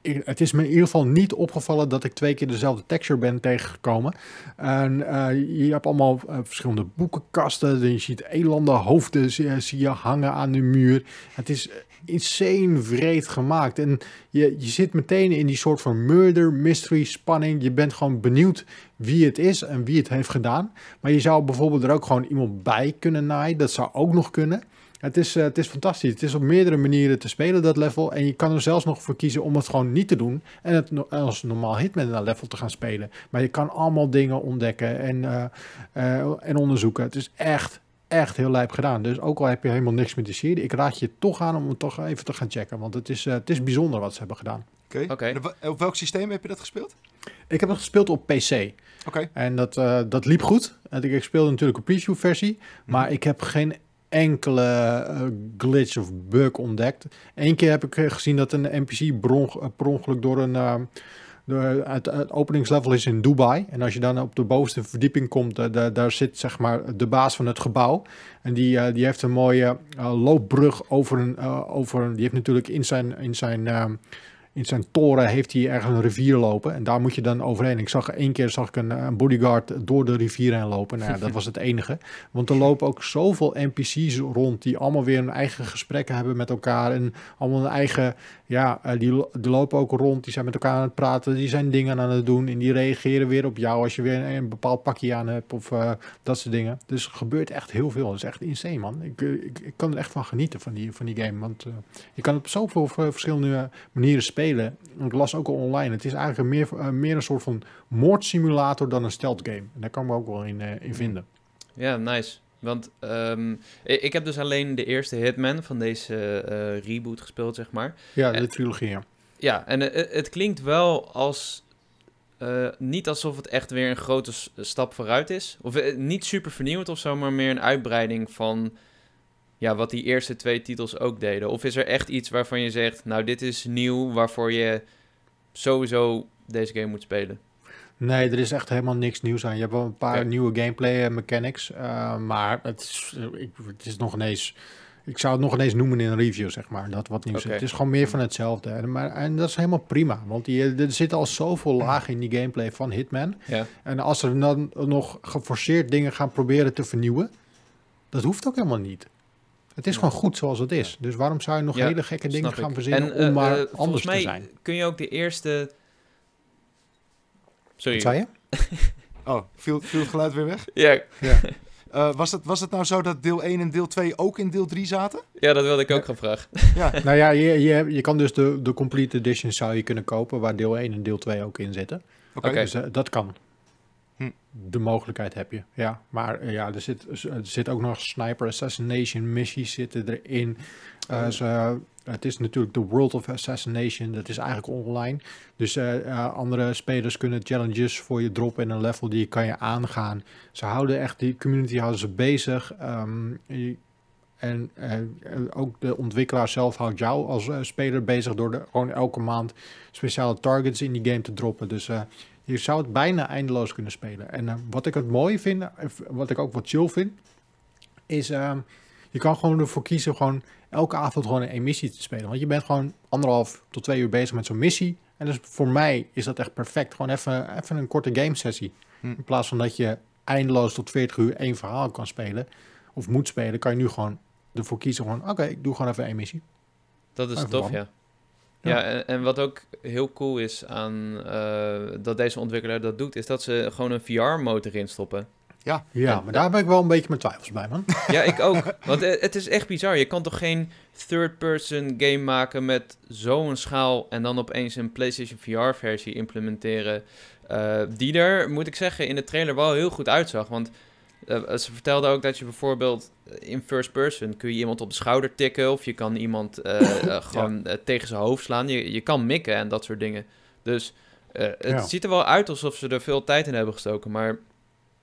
Het is me in ieder geval niet opgevallen dat ik twee keer dezelfde texture ben tegengekomen. En eh, je hebt allemaal eh, verschillende boekenkasten. Je ziet elanden hoofden zie je hangen aan de muur. Het is insane vreed gemaakt. En je, je zit meteen in die soort van murder, mystery, spanning. Je bent gewoon benieuwd wie het is en wie het heeft gedaan. Maar je zou bijvoorbeeld er ook gewoon iemand bij kunnen naaien. Dat zou ook nog kunnen. Het is, eh, het is fantastisch. Het is op meerdere manieren te spelen, dat level. En je kan er zelfs nog voor kiezen om het gewoon niet te doen. En het als normaal Hitman level te gaan spelen. Maar je kan allemaal dingen ontdekken en, eh, eh, en onderzoeken. Het is echt, echt heel lijp gedaan. Dus ook al heb je helemaal niks met die serie. Ik raad je toch aan om het toch even te gaan checken. Want het is, eh, het is bijzonder wat ze hebben gedaan. Oké. Oké. En op, welk systeem heb je dat gespeeld? Ik heb het gespeeld op PC. Oké. En dat, eh, dat liep goed. En ik, ik speelde natuurlijk een preview versie. Maar ik heb geen enkele eh, glitch of bug ontdekt. Eén keer heb ik gezien dat een NPC bron, per ongeluk door een... het, openingslevel is in Dubai. En als je dan op de bovenste verdieping komt, eh, daar, zit zeg maar de baas van het gebouw. En die, eh, die heeft een mooie eh, loopbrug over een, over een... Die heeft natuurlijk in zijn... In zijn in zijn toren heeft hij ergens een rivier lopen. En daar moet je dan overheen. Ik zag één keer zag ik een, een bodyguard door de rivier heen lopen. Nou dat was het enige. Want er lopen ook zoveel NPC's rond die allemaal weer hun eigen gesprekken hebben met elkaar. En allemaal een eigen, ja, eh, die, lo- die lopen ook rond. Die zijn met elkaar aan het praten. Die zijn dingen aan het doen. En die reageren weer op jou als je weer een, bepaald pakje aan hebt. Of eh, dat soort dingen. Dus er gebeurt echt heel veel. Dat is echt insane, man. Ik, eh, ik, ik kan er echt van genieten van die, van die game. Want je kan op zoveel verschillende manieren spelen. Ik las ook al online. Het is eigenlijk meer, eh, meer een soort van moordsimulator dan een stealth game. En daar kan ik me ook wel in, eh, in vinden. Ja, nice. Want ehm, ik, heb dus alleen de eerste Hitman van deze eh, reboot gespeeld, zeg maar. Ja, de En- trilogie. Ja. Ja, en het klinkt wel als... niet alsof het echt weer een grote stap vooruit is. Of niet super vernieuwend of zo, maar meer een uitbreiding van... Ja, wat die eerste twee titels ook deden. Of is er echt iets waarvan je zegt... Nou, dit is nieuw waarvoor je sowieso deze game moet spelen. Nee, er is echt helemaal niks nieuws aan. Je hebt wel een paar nieuwe gameplay eh, mechanics, eh, maar het is, eh, ik, het is nog ineens... Ik zou het nog ineens noemen in een review, zeg maar, dat wat nieuws is. Het is gewoon meer van hetzelfde. En, maar, en dat is helemaal prima, want die, er zitten al zoveel lagen in die gameplay van Hitman. Ja, En als ze dan nog geforceerd dingen gaan proberen te vernieuwen, dat hoeft ook helemaal niet. Het is Ja. gewoon goed zoals het is. Dus waarom zou je nog Ja, hele gekke dingen gaan ik. verzinnen En, eh, om maar eh, anders volgens mij te zijn? kun je ook de eerste... Sorry. Wat zei je? Oh, viel, viel het geluid weer weg? Ja, Eh, was, het, was het nou zo dat deel 1 en deel 2 ook in deel 3 zaten? ja, dat wilde ik ook gaan vragen. Ja, Nou ja, je, je, je kan dus de, de complete edition zou je kunnen kopen, waar deel 1 en deel 2 ook in zitten. oké. Dus dat kan. De mogelijkheid heb je. Ja, maar eh, ja, er zit, er zit ook nog sniper assassination missies zitten erin. Eh, Oh. ze, het is natuurlijk de World of Assassination. Dat is eigenlijk online. Dus eh, andere spelers kunnen challenges voor je droppen in een level die kan je aangaan. Ze houden echt die community houden ze bezig. Ehm, je- en ook de ontwikkelaar zelf houdt jou als speler bezig door de, gewoon elke maand speciale targets in die game te droppen. Dus je zou het bijna eindeloos kunnen spelen. En eh, wat ik het mooi vind, eh, wat ik ook wat chill vind, is ehm, je kan gewoon ervoor kiezen gewoon elke avond gewoon een emissie te spelen. Want je bent gewoon anderhalf tot twee uur bezig met zo'n missie. En dus voor mij is dat echt perfect. Gewoon even, even een korte game sessie. Hm. In plaats van dat je eindeloos tot 40 uur één verhaal kan spelen of moet spelen, kan je nu gewoon ervoor kiezen gewoon, oké, ik doe gewoon even één missie. Dat is Even tof, warm. ja. Ja. Ja, en, en wat ook heel cool is aan eh, dat deze ontwikkelaar dat doet, is dat ze gewoon een VR-mode erin stoppen. Ja, Ja, Ja, maar daar heb ik wel een beetje mijn twijfels bij, man. Ja, ik ook. Want eh, het is echt bizar. Je kan toch geen third-person game maken met zo'n schaal en dan opeens een PlayStation VR-versie implementeren. eh, die er, moet ik zeggen, in de trailer wel heel goed uitzag. Want eh, ze vertelde ook dat je bijvoorbeeld in first person kun je iemand op de schouder tikken of je kan iemand eh, eh, gewoon eh, tegen zijn hoofd slaan. Je, je kan mikken en dat soort dingen. Dus eh, het Ja. ziet er wel uit alsof ze er veel tijd in hebben gestoken. Maar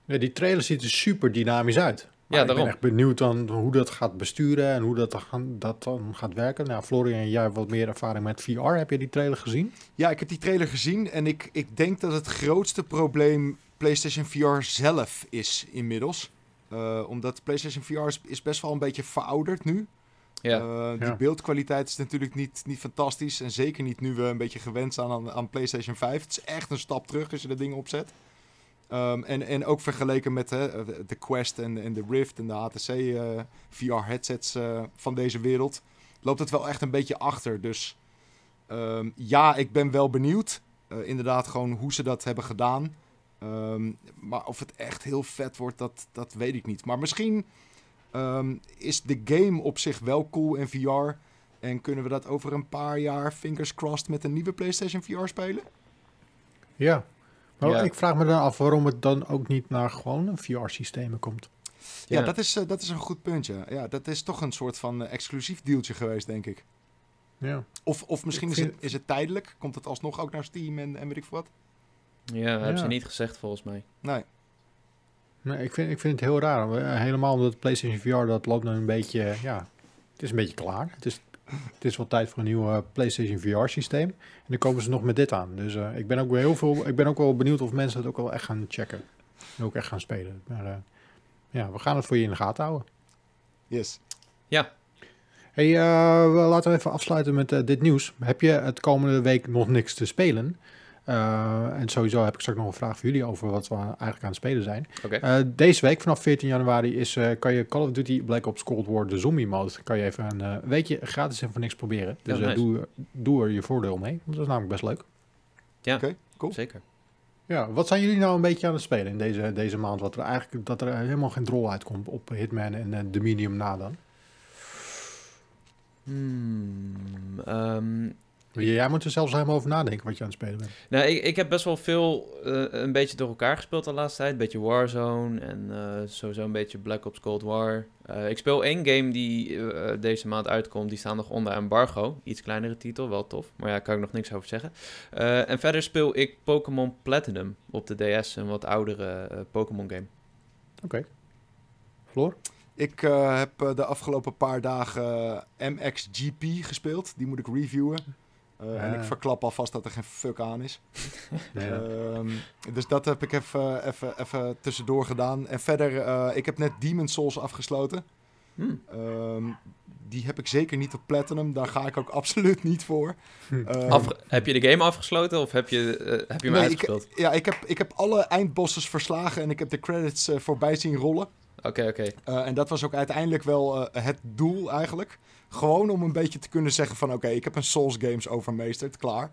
Ja, die trailer ziet er super dynamisch uit. Maar Ja, ik ben echt benieuwd dan hoe dat gaat besturen en hoe dat, dan dat dan gaat werken. Nou, Florian, jij hebt wat meer ervaring met VR. Heb je die trailer gezien? Ja, ik heb die trailer gezien en ik, ik denk dat het grootste probleem PlayStation VR zelf is inmiddels. Eh, omdat PlayStation VR is, is best wel een beetje verouderd nu. ja, Eh, die Ja. beeldkwaliteit is natuurlijk niet, niet fantastisch. En zeker niet nu we een beetje gewend zijn aan, aan PlayStation 5. Het is echt een stap terug als je de dingen opzet. Ehm, en, en ook vergeleken met hè, de Quest en, en de Rift en de HTC eh, VR-headsets eh, van deze wereld, loopt het wel echt een beetje achter. Dus ehm, ja, ik ben wel benieuwd. Eh, inderdaad, gewoon hoe ze dat hebben gedaan. Ehm, maar of het echt heel vet wordt, dat, dat weet ik niet. Maar misschien ehm, is de game op zich wel cool in VR. En kunnen we dat over een paar jaar, fingers crossed, met een nieuwe PlayStation VR spelen? Ja. Maar Ja. ik vraag me dan af waarom het dan ook niet naar gewoon een VR-systemen komt. Ja, Ja. dat, is, eh, dat is een goed puntje. Ja, dat is toch een soort van eh, exclusief dealtje geweest, denk ik. Ja. Of, of misschien Ik is, vind- het, is het tijdelijk. Komt het alsnog ook naar Steam en, en weet ik veel wat? Ja, hebben ze Ja. niet gezegd volgens mij. Nee. Nee, ik, vind, ik vind het heel raar. Eh, Helemaal omdat PlayStation VR, dat loopt nu een beetje, eh, ja, het is een beetje klaar. Het is, het is wel tijd voor een nieuw eh, PlayStation VR-systeem. En dan komen ze nog met dit aan. Dus eh, ik, ben ook wel heel veel, ik ben ook wel benieuwd of mensen het ook wel echt gaan checken. En ook echt gaan spelen. Maar eh, ja, we gaan het voor je in de gaten houden. Yes. Hey, eh, we- laten we even afsluiten met dit nieuws. Heb je het komende week nog niks te spelen? Eh, en sowieso heb ik straks nog een vraag voor jullie over wat we eigenlijk aan het spelen zijn. Oké. Eh, deze week, vanaf 14 januari, is, eh, kan je Call of Duty Black Ops Cold War, de zombie mode, kan je even een weekje gratis en voor niks proberen. Dus nice. doe, doe er je voordeel mee, want dat is namelijk best leuk. Ja, Oké, cool. zeker. Ja, wat zijn jullie nou een beetje aan het spelen in deze, deze maand? Wat er eigenlijk dat er helemaal geen drol uitkomt op Hitman en eh, The Medium na dan? Hmm, ehm, Jij moet er zelfs helemaal over nadenken wat je aan het spelen bent. Nou, ik, ik heb best wel veel eh, een beetje door elkaar gespeeld de laatste tijd. Een beetje Warzone en eh, sowieso een beetje Black Ops Cold War. Eh, ik speel één game die eh, deze maand uitkomt. Die staat nog onder embargo. Iets kleinere titel, wel tof. Maar ja, daar kan ik nog niks over zeggen. Eh, en verder speel ik Pokémon Platinum op de DS. Een wat oudere Pokémon game. Oké. Floor? Ik eh, heb de afgelopen paar dagen MXGP gespeeld. Die moet ik reviewen. Eh, En Ah. ik verklap alvast dat er geen fuck aan is. Nee. Ehm, dus dat heb ik even, even, even tussendoor gedaan. En verder, eh, ik heb net Demon Souls afgesloten. Hmm. Ehm, die heb ik zeker niet op Platinum. Daar ga ik ook absoluut niet voor. Hm. Ehm, heb je de game afgesloten of heb je, eh, heb je hem nee, uitgespeeld? ik, ja, ik heb, ik heb alle eindbosses verslagen en ik heb de credits voorbij zien rollen. Oké, oké. Eh, en dat was ook uiteindelijk wel het doel eigenlijk. Gewoon om een beetje te kunnen zeggen van... oké, ik heb een Souls games overmeesterd, klaar.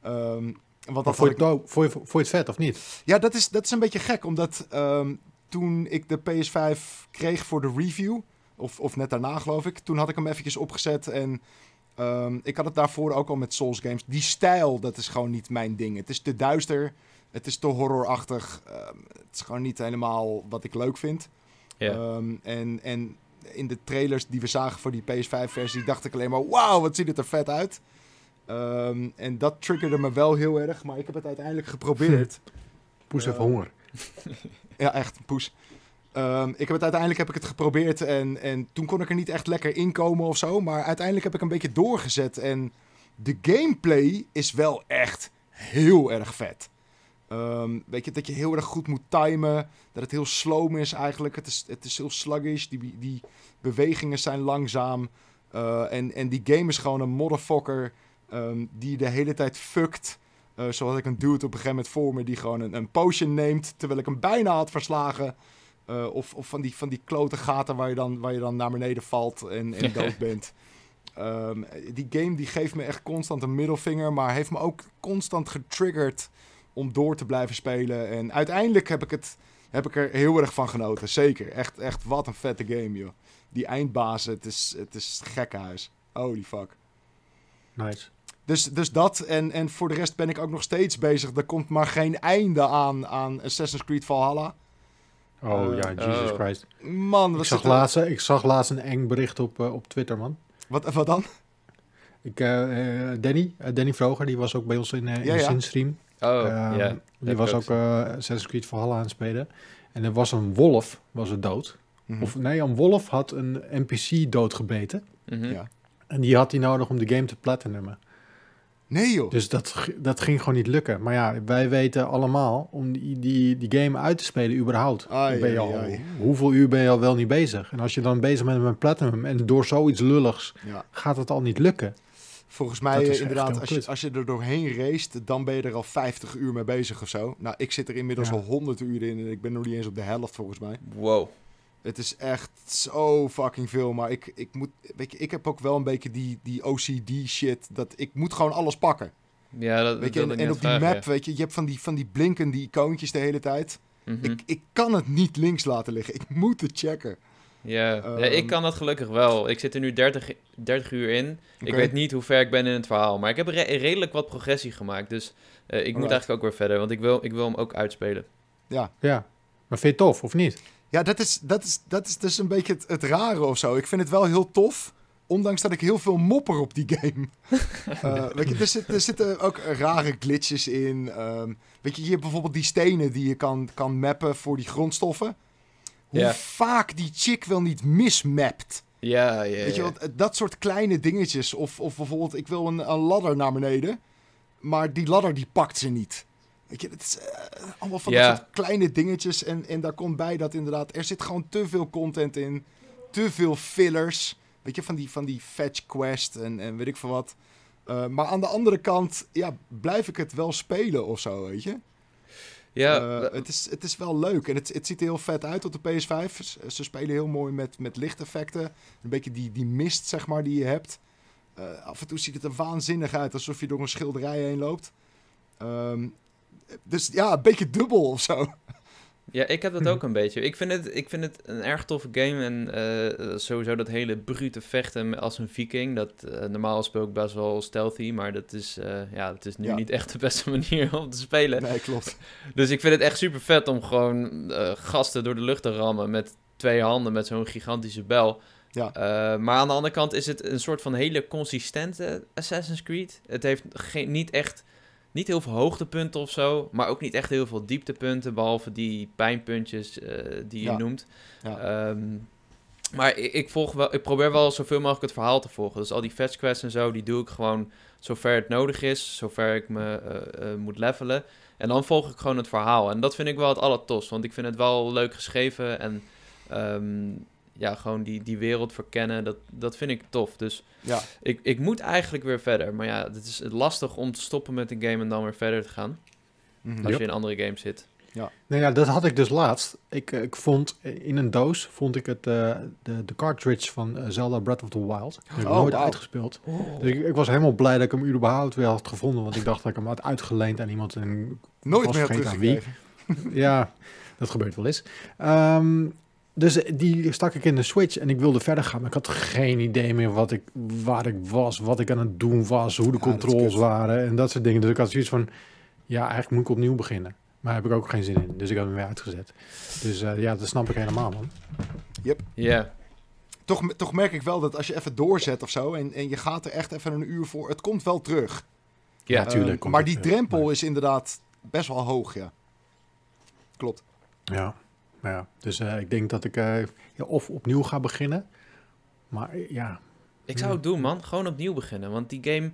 Ehm, want Maar dat vond had je, ik... het, nou- vond, je, vond je het vet of niet? Ja, dat is, dat is een beetje gek, omdat ehm, toen ik de PS5 kreeg voor de review... Of, of net daarna geloof ik, toen had ik hem eventjes opgezet en... ehm, ik had het daarvoor ook al met Souls games. Die stijl, dat is gewoon niet mijn ding. Het is te duister, het is te horrorachtig. ehm, het is gewoon niet helemaal wat ik leuk vind. Ja. Ehm, en, en in de trailers die we zagen voor die PS5-versie dacht ik alleen maar... Wauw, wat ziet het er vet uit. Ehm, en dat triggerde me wel heel erg, maar ik heb het uiteindelijk geprobeerd. Poes heeft Eh, honger. Ja, echt, poes. Ehm, ik heb het uiteindelijk heb ik het geprobeerd en, en toen kon ik er niet echt lekker in komen of zo. Maar uiteindelijk heb ik een beetje doorgezet en de gameplay is wel echt heel erg vet. Ehm, weet je, dat je heel erg goed moet timen, dat het heel slow is eigenlijk. Het is, het is heel sluggish, die, die bewegingen zijn langzaam. Eh, en, en die game is gewoon een motherfucker ehm, die de hele tijd fuckt. Eh, zo had ik een dude op een gegeven moment voor me die gewoon een, een potion neemt terwijl ik hem bijna had verslagen. Eh, of of van, die, van die klote gaten waar je dan, waar je dan naar beneden valt en, en dood bent. Ehm, die game die geeft me echt constant een middelvinger, maar heeft me ook constant getriggerd om door te blijven spelen. En uiteindelijk heb ik, het, heb ik er heel erg van genoten. Zeker. Echt, echt wat een vette game, joh. Die eindbaas, het is, het is gekkenhuis. Holy fuck. Nice. Dus, dus dat. En, en voor de rest ben ik ook nog steeds bezig. Er komt maar geen einde aan, aan Assassin's Creed Valhalla. Oh Eh, ja, Jesus oh. Christ. Man, Ik wat, zag, zit er- laatst, ik zag laatst een eng bericht op, eh, op Twitter, man. wat, wat dan? Ik, eh, eh, Danny, eh, Danny Vroger, die was ook bij ons in, eh in Ja, de ja. Zinstream. Oh, Ehm, ja. Die was ook eh Assassin's Creed Valhalla aan het spelen. En er was een wolf, was er dood. Mhm. Of nee, een wolf had een NPC doodgebeten. Mhm. Ja. En die had hij nodig om de game te platinummen. Nee, joh. Dus dat, dat ging gewoon niet lukken. Maar ja, wij weten allemaal, om die, die, die game uit te spelen überhaupt, Ai, ben je ai, al, ai. hoeveel uur ben je al wel niet bezig? En als je dan bezig bent met platinum en door zoiets lulligs Ja. gaat het al niet lukken. Volgens mij eh, inderdaad, als je, als je er doorheen race, dan ben je er al 50 uur mee bezig of zo. Nou, ik zit er inmiddels Ja. al 100 uur in en ik ben nog niet eens op de helft volgens mij. Wow. Het is echt zo fucking veel. Maar ik, ik moet, weet je, ik heb ook wel een beetje die, die OCD shit. Dat ik moet gewoon alles pakken. Ja, dat, Weet je, en, op die vragen, map, weet je, je hebt van die, van die blinkende icoontjes de hele tijd. Mhm. Ik, ik kan het niet links laten liggen. Ik moet het checken. Ja. ja, Ehm, ik kan dat gelukkig wel. Ik zit er nu 30, 30 uur in. Ik weet niet hoe ver ik ben in het verhaal, maar ik heb re- redelijk wat progressie gemaakt. Dus eh, ik moet eigenlijk ook weer verder, want ik wil, ik wil hem ook uitspelen. Ja, maar vind je het tof of niet? Ja, dat is, dat is, dat is dus een beetje het, het rare of zo. Ik vind het wel heel tof. Ondanks dat ik heel veel mopper op die game. Eh, weet je, er, zit, er zitten ook rare glitches in. Ehm, weet je, je hebt bijvoorbeeld die stenen die je kan, kan mappen voor die grondstoffen. Hoe vaak die chick wel niet mismapt. Ja, ja, Weet je, ja. want eh, dat soort kleine dingetjes. Of, of bijvoorbeeld, ik wil een, een ladder naar beneden. Maar die ladder die pakt ze niet. Weet je, het is eh, allemaal van Ja. dat soort kleine dingetjes. En, en daar komt bij dat inderdaad, er zit gewoon te veel content in. Te veel fillers. Weet je, van die, van die fetch quest en, en weet ik veel wat. Eh, maar aan de andere kant, ja, blijf ik het wel spelen of zo, weet je. Ja, Eh, het, is, het is wel leuk en het, het ziet er heel vet uit op de PS5. Ze, ze spelen heel mooi met, met lichteffecten. Een beetje die, die mist, zeg maar, die je hebt. Eh, af en toe ziet het er waanzinnig uit, alsof je door een schilderij heen loopt. Ehm, dus ja, een beetje dubbel of zo. Ja, ik heb dat Mhm. ook een beetje. Ik vind het, ik vind het een erg toffe game. En eh, sowieso dat hele brute vechten als een viking. Dat eh, normaal speel ik best wel stealthy. Maar dat is, eh, ja, dat is nu Ja. niet echt de beste manier om te spelen. Nee, klopt. Dus ik vind het echt super vet om gewoon eh, gasten door de lucht te rammen. Met twee handen, met zo'n gigantische bel. Ja. Eh, maar aan de andere kant is het een soort van hele consistente Assassin's Creed. Het heeft geen, niet echt niet heel veel hoogtepunten of zo, maar ook niet echt heel veel dieptepunten, behalve die pijnpuntjes eh, die je Ja. noemt. Ja. Ehm, maar ik, ik, volg wel, ik probeer wel zoveel mogelijk het verhaal te volgen. Dus al die fetch quests en zo, die doe ik gewoon zover het nodig is, zover ik me eh, eh, moet levelen. En dan volg ik gewoon het verhaal. En dat vind ik wel het allertofst, want ik vind het wel leuk geschreven en ehm, ja, gewoon die, die wereld verkennen, dat, dat vind ik tof. Dus Ja, ik, ik moet eigenlijk weer verder. Maar ja, het is lastig om te stoppen met een game en dan weer verder te gaan. Mhm. Als je in andere games zit. Nou ja, dat had ik dus laatst. Ik, eh, ik vond eh, in een doos vond ik het, eh, de, de cartridge van Zelda Breath of the Wild. Die heb ik Oh, nooit uitgespeeld. Dus ik, ik was helemaal blij dat ik hem überhaupt weer had gevonden. Want ik dacht dat ik hem had uitgeleend aan iemand. En Nooit meer aan wie. teruggekregen. ja, dat gebeurt wel eens. Ehm, dus die stak ik in de Switch en ik wilde verder gaan. Maar ik had geen idee meer wat ik, waar ik was, wat ik aan het doen was, hoe de Ja, is controls waren en dat soort dingen. Dus ik had zoiets van, ja, eigenlijk moet ik opnieuw beginnen. Maar daar heb ik ook geen zin in. Dus ik heb hem weer uitgezet. Dus eh, ja, dat snap ik helemaal, man. Ja, Toch, toch merk ik wel dat als je even doorzet of zo en, en je gaat er echt even een uur voor, het komt wel terug. ja. Tuurlijk. Komt maar die terug. drempel Maar- is inderdaad best wel hoog, ja. Klopt. Ja, ja. Dus eh, ik denk dat ik eh, ja, of opnieuw ga beginnen. Maar eh, ja, Ik zou het doen, man. Gewoon opnieuw beginnen. Want die game...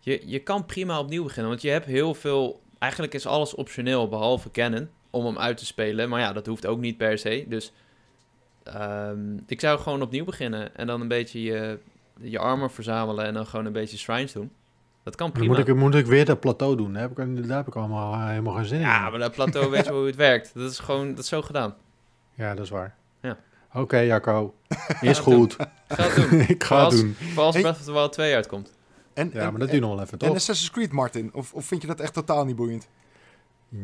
Je, je kan prima opnieuw beginnen. Want je hebt heel veel... Eigenlijk is alles optioneel, behalve kennen. Om hem uit te spelen. Maar ja, dat hoeft ook niet per se. Dus... ehm, ik zou gewoon opnieuw beginnen. En dan een beetje je, je armor verzamelen. En dan gewoon een beetje shrines doen. Dat kan dan prima. moet ik, moet ik weer dat plateau doen. Daar heb ik, daar heb ik allemaal eh, helemaal geen zin in. Ja, maar dat plateau weet je wel hoe het werkt. Dat is gewoon... Dat is zo gedaan. Ja, dat is waar. Ja. Oké, Jacco. Ja, Is goed. Ga het doen. ik ga het doen. Vooral als. Breath of the Wild 2 uitkomt. En, Ja, en, maar dat duurt nog wel even, en toch? Assassin's Creed, Martin? Of, of vind je dat echt totaal niet boeiend?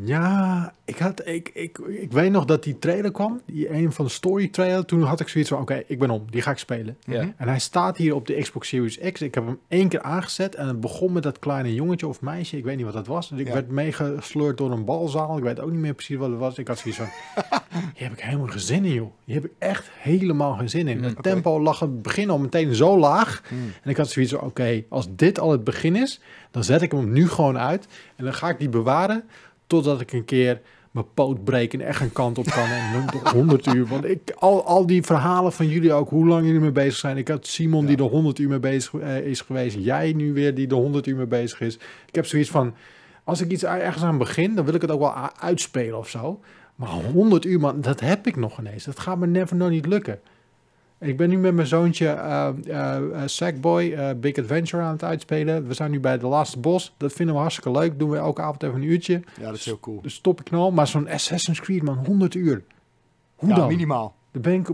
Ja, ik, had, ik, ik, ik weet nog dat die trailer kwam. Die een van de story trailer. Toen had ik zoiets van, oké, ik ben om. Die ga ik spelen. Ja. Mhm. En hij staat hier op de Xbox Series X. Ik heb hem één keer aangezet. En het begon met dat kleine jongetje of meisje. Ik weet niet wat dat was. Dus ik Ja. werd meegesleurd door een balzaal. Ik weet ook niet meer precies wat het was. Ik had zoiets van, hier heb ik helemaal geen zin in, joh. Hier heb ik echt helemaal geen zin in. Mm, Het tempo lag aan het begin al meteen zo laag. Hmm. En ik had zoiets van, oké, als dit al het begin is, dan zet ik hem nu gewoon uit. En dan ga ik die bewaren totdat ik een keer mijn poot breek en echt een kant op kan. En dan 100 uur. Want ik, al, al die verhalen van jullie ook, hoe lang jullie mee bezig zijn. Ik had Simon die er 100 uur mee bezig eh, is geweest. Jij nu weer die er 100 uur mee bezig is. Ik heb zoiets van, als ik iets ergens aan begin, dan wil ik het ook wel uitspelen of zo. Maar 100 uur, man, dat heb ik nog ineens. Dat gaat me never nog niet lukken. Ik ben nu met mijn zoontje eh, Sackboy Big Adventure aan het uitspelen. We zijn nu bij de laatste bos. Dat vinden we hartstikke leuk. Doen we elke avond even een uurtje. Ja, dat is heel cool. Dus stop ik knal. Maar zo'n Assassin's Creed, man, 100 uur. Hoe ja, dan? minimaal. Dan ben, ik,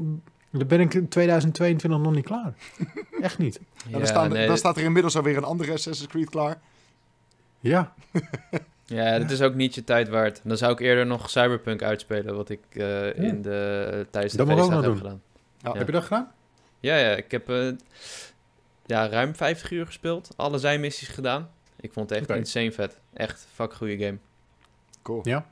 dan ben ik in 2022 nog niet klaar. Echt niet. Ja, dan, staan, nee, dan staat er inmiddels alweer een andere Assassin's Creed klaar. Ja, Ja, dat is ook niet je tijd waard. Dan zou ik eerder nog Cyberpunk uitspelen, wat ik eh, in de, tijdens de feestdagen heb doen. gedaan. Ja. Ja. heb je dat gedaan? Ja, ja, ik heb eh, ja, ruim 50 uur gespeeld. Alle zijmissies gedaan. Ik vond het echt insane vet. Echt fuck goede game. Cool. Ja.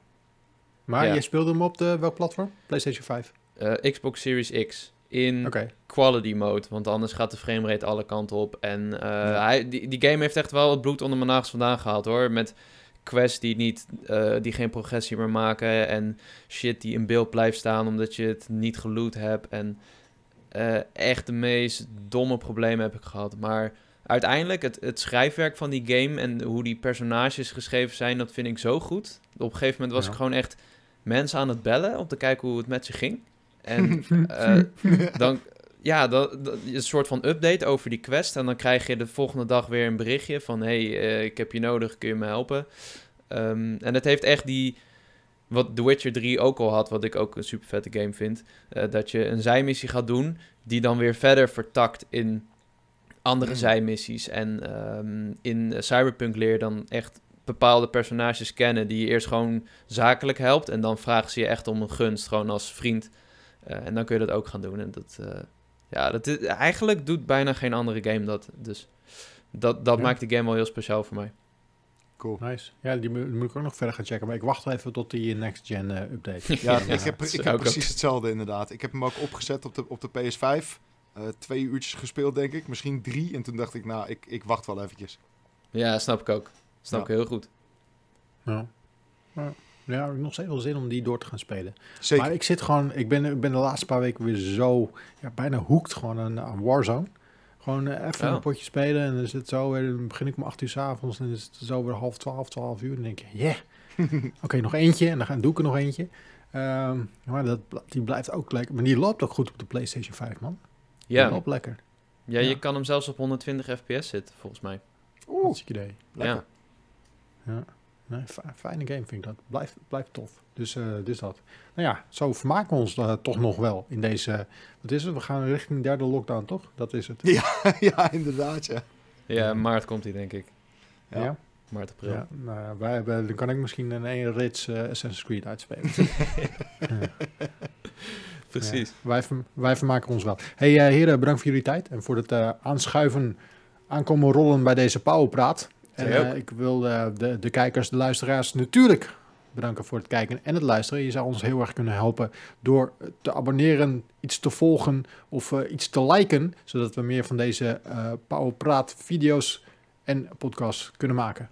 Maar Ja. je speelde hem op de, welk platform? PlayStation 5. Eh, Xbox Series X in quality mode, want anders gaat de framerate alle kanten op. En eh, Ja. hij, die, die game heeft echt wel het bloed onder mijn nagels vandaan gehaald hoor. Met quests die, niet, eh, die geen progressie meer maken en shit die in beeld blijft staan omdat je het niet geloot hebt. En eh, echt de meest domme problemen heb ik gehad. Maar uiteindelijk, het, het schrijfwerk van die game en hoe die personages geschreven zijn, dat vind ik zo goed. Op een gegeven moment was Ja. ik gewoon echt mensen aan het bellen om te kijken hoe het met ze ging. En eh, dan, ja, dat, dat- een soort van update over die quest. En dan krijg je de volgende dag weer een berichtje van... hey, eh, ik heb je nodig, kun je me helpen? Ehm, en het heeft echt die... Wat The Witcher 3 ook al had, wat ik ook een super vette game vind... eh, dat je een zijmissie gaat doen... die dan weer verder vertakt in andere Mm. zijmissies. En ehm, in Cyberpunk leer je dan echt bepaalde personages kennen die je eerst gewoon zakelijk helpt. En dan vragen ze je echt om een gunst, gewoon als vriend. Eh, en dan kun je dat ook gaan doen. En dat, eh, ja, dat is, eigenlijk doet bijna geen andere game dat. Dus dat, dat Ja. maakt de game wel heel speciaal voor mij. Cool. Nice. Ja, die moet, ik ook nog verder gaan checken. Maar ik wacht wel even tot die next gen eh, update. Ja, Ja, ik heb, ik heb precies ook. hetzelfde inderdaad. Ik heb hem ook opgezet op de, op de PS5. Eh, twee uurtjes gespeeld, denk ik. Misschien drie. En toen dacht ik, nou, ik, ik wacht wel eventjes. Ja, snap ik ook. Snap Ja. ik heel goed. Ja. Ja. Ja, ik heb nog steeds wel zin om die door te gaan spelen. Zeker. Maar ik zit gewoon, ik ben, ik ben de laatste paar weken weer zo, ja, bijna hoekt gewoon aan, aan Warzone. Gewoon eh, even Oh. een potje spelen en dan is het zo, weer- dan begin ik om 8 uur s avonds en dan is het zo weer half 12, 12 uur. En dan denk je, yeah, oké, nog eentje en dan ga- doe ik er nog eentje. Ehm, maar dat, die blijft ook lekker, maar die loopt ook goed op de PlayStation 5, man. Die Ja, loopt lekker. ja, je Ja. kan hem zelfs op 120 fps zitten, volgens mij. Oeh, Hartstikke idee. lekker. Ja. Nee, fi- fijne game vind ik dat. Blijft, blijft tof. Dus, eh, dus dat. Nou ja, zo vermaken we ons eh, toch nog wel in deze... Wat is het? We gaan richting derde lockdown, toch? Dat is het. ja, inderdaad, ja. Ja, maart komt hij, denk ik. Ja. Ja. Maart, april. Ja, nou, wij hebben, dan kan ik misschien een één rits eh, Assassin's Creed uitspelen. Precies. Ja, wij, wij vermaken ons wel. hey, eh, heren, bedankt voor jullie tijd en voor het eh, aanschuiven, aankomen rollen bij deze Powerpraat. En eh, ik wil eh, de, de kijkers, de luisteraars natuurlijk bedanken voor het kijken en het luisteren. Je zou ons heel erg kunnen helpen door te abonneren, iets te volgen of eh, iets te liken, zodat we meer van deze eh Powerpraat video's en podcasts kunnen maken.